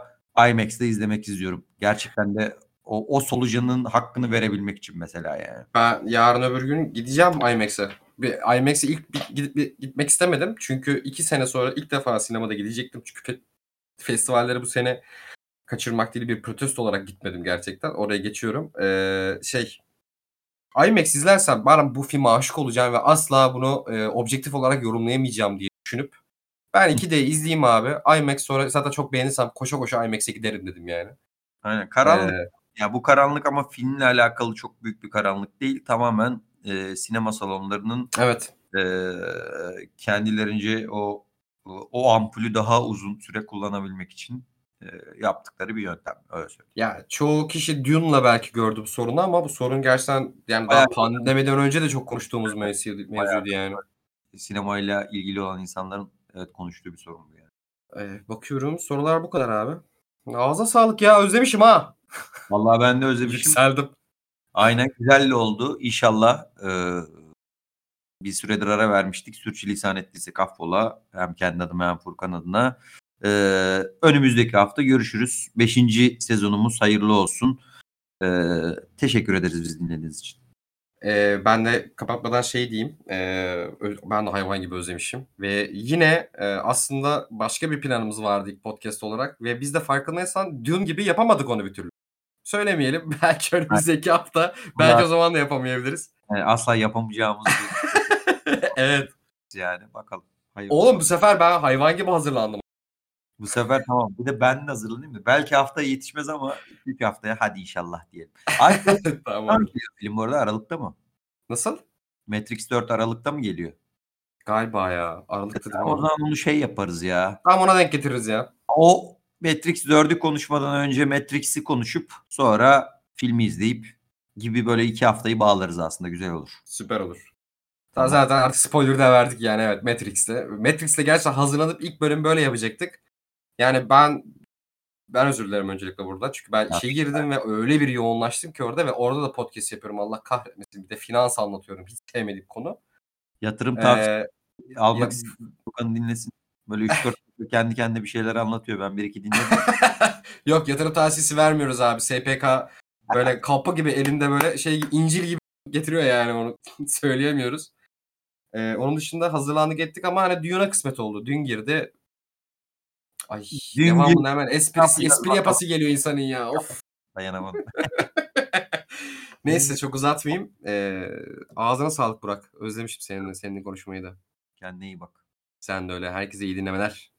IMAX'te izlemek istiyorum. Gerçekten de o, o solucanın hakkını verebilmek için mesela yani. Ben yarın öbür gün gideceğim IMAX'e. Bir IMAX'e ilk bir, gidip bir, gitmek istemedim. Çünkü iki sene sonra ilk defa sinemada gidecektim. Çünkü fe, festivalleri bu sene kaçırmak değil bir protesto olarak gitmedim gerçekten. Oraya geçiyorum. Ee, şey IMAX izlersem bana bu filme aşık olacağım ve asla bunu e, objektif olarak yorumlayamayacağım diye düşünüp ben 2D izleyeyim abi. IMAX sonra zaten çok beğenirsem koşa koşa IMAX'e giderim dedim yani. Aynen. Karanlık. Ee, ya bu karanlık ama filmle alakalı çok büyük bir karanlık değil. Tamamen e, sinema salonlarının evet. e, kendilerince o o ampulü daha uzun süre kullanabilmek için yaptıkları bir yöntem. Öyle söyleyeyim. Ya çoğu kişi Dune'la belki gördü bu sorunu ama bu sorun gerçekten yani daha pandemiden önce de çok konuştuğumuz mevzuydu, mevzuydu yani. Sinemayla ilgili olan insanların evet konuştuğu bir sorun bu yani. Ee, bakıyorum sorular bu kadar abi. Ağza sağlık ya özlemişim ha. Vallahi ben de özlemişim. Yükseldim. Aynen güzel oldu. İnşallah e, bir süredir ara vermiştik. Sürçülisan ettiyse affola hem kendi adıma hem Furkan adına. E, önümüzdeki hafta görüşürüz. Beşinci sezonumuz hayırlı olsun. E, teşekkür ederiz biz dinlediğiniz için. E, ben de kapatmadan şey diyeyim. E, ben de hayvan gibi özlemişim. Ve yine e, aslında başka bir planımız vardı ilk podcast olarak. Ve biz de farkındaysan Dune gibi yapamadık onu bir türlü. Söylemeyelim. [laughs] Belki önümüzdeki hafta. Belki o zaman da yapamayabiliriz. Yani asla yapamayacağımız [laughs] evet. Yani bakalım. Hayır, Oğlum bu sefer ben hayvan gibi hazırlandım. Bu sefer tamam. Bir de ben de hazırlanayım mı? Belki haftaya yetişmez ama ilk haftaya hadi inşallah diyelim. Ay, [laughs] tamam. Film bu arada Aralık'ta mı? Nasıl? Matrix 4 Aralık'ta mı geliyor? Galiba ya. Aralık'ta e, O zaman onu şey yaparız ya. Tam ona denk getiririz ya. O Matrix 4'ü konuşmadan önce Matrix'i konuşup sonra filmi izleyip gibi böyle iki haftayı bağlarız aslında. Güzel olur. Süper olur. Tamam. Zaten artık spoiler da verdik yani evet Matrix'te. Matrix'te gerçekten hazırlanıp ilk bölüm böyle yapacaktık. Yani ben ben özür dilerim öncelikle burada. Çünkü ben işe girdim ve öyle bir yoğunlaştım ki orada ve orada da podcast yapıyorum. Allah kahretmesin. Bir de finans anlatıyorum. Hiç sevmediğim konu. Yatırım tavsiye ee, almak ya, dinlesin. Böyle 3-4 kendi kendine bir şeyler anlatıyor. Ben bir iki dinledim. [laughs] Yok yatırım tavsiyesi vermiyoruz abi. SPK böyle [laughs] kapı gibi elinde böyle şey incil gibi getiriyor yani onu [laughs] söyleyemiyoruz. Ee, onun dışında hazırlandık ettik ama hani düğüne kısmet oldu. Dün girdi. Ay Dün devamında hemen [laughs] esprisi, espri yapası geliyor insanın ya. Of. Dayanamadım. [laughs] Neyse çok uzatmayayım. Ee, ağzına sağlık Burak. Özlemişim seninle, seninle konuşmayı da. Kendine iyi bak. Sen de öyle. Herkese iyi dinlemeler.